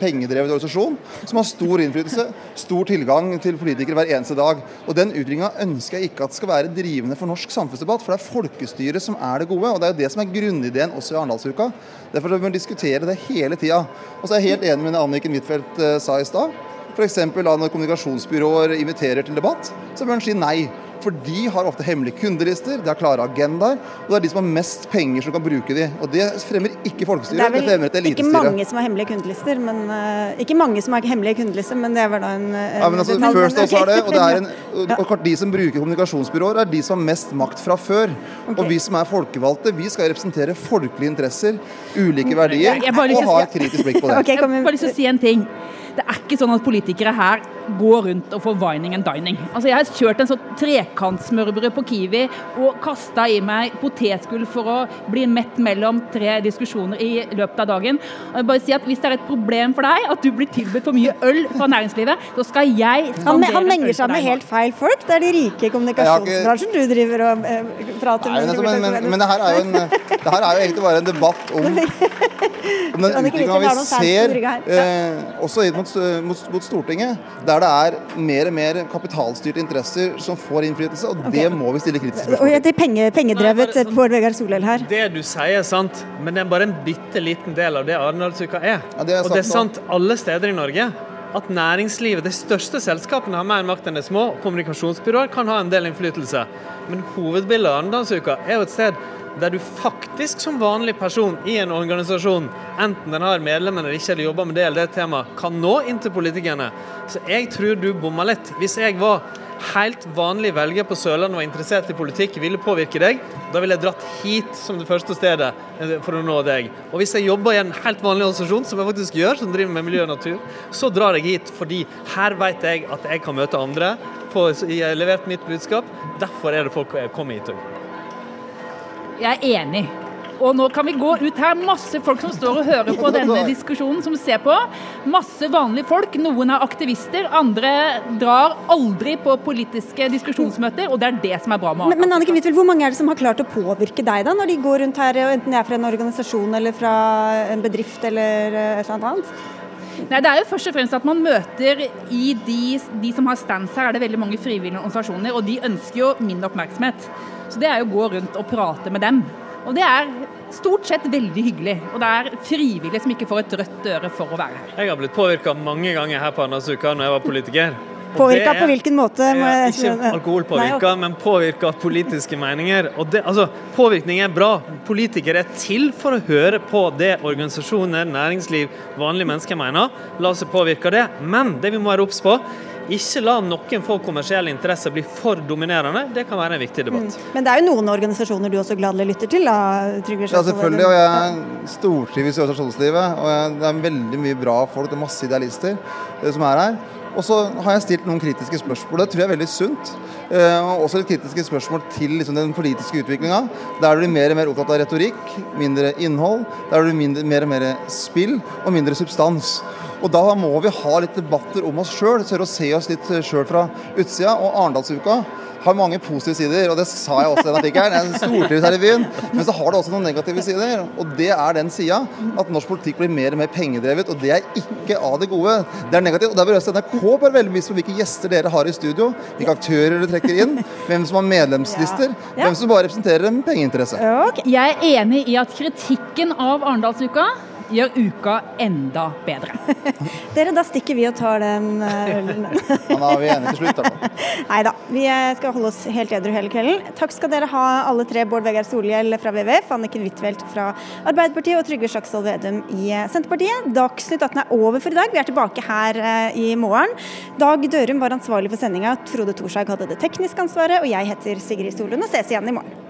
pengedrevet organisasjon som har stor innflytelse, stor tilgang til politikere hver eneste dag. Og Den utviklinga ønsker jeg ikke at skal være drivende for norsk samfunnsdebatt, for det er folkestyret som er det gode. og Det er jo det som er grunnideen også i Arendalsuka. Derfor bør vi diskutere det hele tida. Og så er jeg helt enig med det Anniken Huitfeldt eh, sa i stad. F.eks. når kommunikasjonsbyråer inviterer til debatt, så bør en si nei. For de har ofte hemmelige kundelister, de har klare agendaer, og det er de som har mest penger som kan bruke de. Og det fremmer ikke folkestyret, det, det fremmer et elitestyre. Ikke mange som har hemmelige kundelister, men uh, ikke mange som har hemmelige kundelister, men det var da en, en Ja, men altså, First også har det, og, det er en, [laughs] og de som bruker kommunikasjonsbyråer, er de som har mest makt fra før. Okay. Og vi som er folkevalgte, vi skal representere folkelige interesser, ulike verdier, og ha et kritisk blikk på det. [laughs] Okay, jeg har bare lyst til å si en ting. Det er ikke sånn at politikere her går rundt og får vining and dining. Altså, Jeg har kjørt en sånn trekantsmørbrød på Kiwi og kasta i meg potetgull for å bli mett mellom tre diskusjoner i løpet av dagen. Og jeg bare si at Hvis det er et problem for deg at du blir tilbudt for mye øl fra næringslivet, så skal jeg Han, han menger seg med helt feil folk. Det er de rike i kommunikasjonsbransjen du driver og eh, prater med. Men, men, men, men, det her er jo en, [laughs] det her er jo egentlig bare en debatt om, om den utviklinga vi ser, eh, også mot, mot, mot Stortinget der det er mer og mer kapitalstyrte interesser som får innflytelse, og okay. det må vi stille kritisk spørsmål til. Er penge, pengedrevet Nei, Bård Vegar Solhjell her. Det du sier er sant, men det er bare en bitte liten del av det Arendalsuka er. Ja, det er og det er sant alle steder i Norge at næringslivet, de største selskapene, har mer makt enn de små. Kommunikasjonsbyråer kan ha en del innflytelse. Men hovedbildet av Arendalsuka er jo et sted der du faktisk som vanlig person i en organisasjon, enten den har medlemmer eller ikke, eller jobber med det eller det temaet, kan nå inn til politikerne. Så jeg tror du bomma litt. Hvis jeg var helt vanlig velger på Sørlandet var interessert i politikk, ville påvirke deg, da ville jeg dratt hit som det første stedet eh, for å nå deg. Og hvis jeg jobber i en helt vanlig organisasjon, som jeg faktisk gjør, som driver med miljø og natur, så drar jeg hit fordi her vet jeg at jeg kan møte andre, få levert mitt budskap. Derfor er det folk kommer hit òg. Jeg er enig. Og nå kan vi gå ut her, masse folk som står og hører på denne diskusjonen, som ser på. Masse vanlige folk. Noen er aktivister, andre drar aldri på politiske diskusjonsmøter. Og det er det som er bra med Arendal. Men, men Anniken Huitfeldt, hvor mange er det som har klart å påvirke deg da, når de går rundt her, enten de er fra en organisasjon eller fra en bedrift eller et eller annet? Nei, Det er jo først og fremst at man møter i de, de som har stands her, er det veldig mange frivillige organisasjoner, og de ønsker jo min oppmerksomhet. Så det er jo å gå rundt og prate med dem. Og det er stort sett veldig hyggelig. Og det er frivillige som ikke får et rødt øre for å være her. Jeg har blitt påvirka mange ganger her på Arendalsuka når jeg var politiker. Påvirka på hvilken måte? Er, ikke alkoholpåvirka, okay. men påvirka av politiske meninger. Og det, altså, påvirkning er bra. Politikere er til for å høre på det organisasjoner, næringsliv, vanlige mennesker mener. La oss påvirke av det. Men det vi må være obs på, ikke la noen få kommersielle interesser bli for dominerende. Det kan være en viktig debatt. Mm. Men det er jo noen organisasjoner du også gladelig lytter til? da, Trygve Ja, selvfølgelig. Og jeg stortrives i organisasjonslivet. Og det er veldig mye bra folk, det er masse idealister eh, som er her. Og så har jeg stilt noen kritiske spørsmål. Det tror jeg er veldig sunt. Eh, og også litt kritiske spørsmål til liksom, den politiske utviklinga. Der du blir mer og mer opptatt av retorikk, mindre innhold. Der du blir mer og mer spill og mindre substans. Og da må vi ha litt debatter om oss sjøl, tørre å se oss litt sjøl fra utsida. Og Arendalsuka har mange positive sider, og det sa jeg også i den artikkelen. Jeg stortrives her i byen. Men så har det også noen negative sider, og det er den sida at norsk politikk blir mer og mer pengedrevet, og det er ikke av det gode. Det er negativt. og Der bør også NRK bare veldig bevisst på hvilke gjester dere har i studio, hvilke aktører dere trekker inn, hvem som har medlemslister, hvem som bare representerer en pengeinteresse. Jeg er enig i at kritikken av Arendalsuka gjør uka enda bedre. [laughs] Dere, da stikker vi og tar den eh, ølen. [laughs] Ja, da er vi enige til slutt. da. [laughs] Nei da, vi eh, skal holde oss helt edru hele kvelden. Takk skal dere ha alle tre. Bård Vegar Solhjell fra WWF, Anniken Huitfeldt fra Arbeiderpartiet og Trygve Slagsvold Vedum i eh, Senterpartiet. Dagsnytt 18 er over for i dag. Vi er tilbake her i morgen. Dag Dørum var ansvarlig for sendinga. Frode Thorshaug hadde det tekniske ansvaret. Og jeg heter Sigrid Solund og ses igjen i morgen.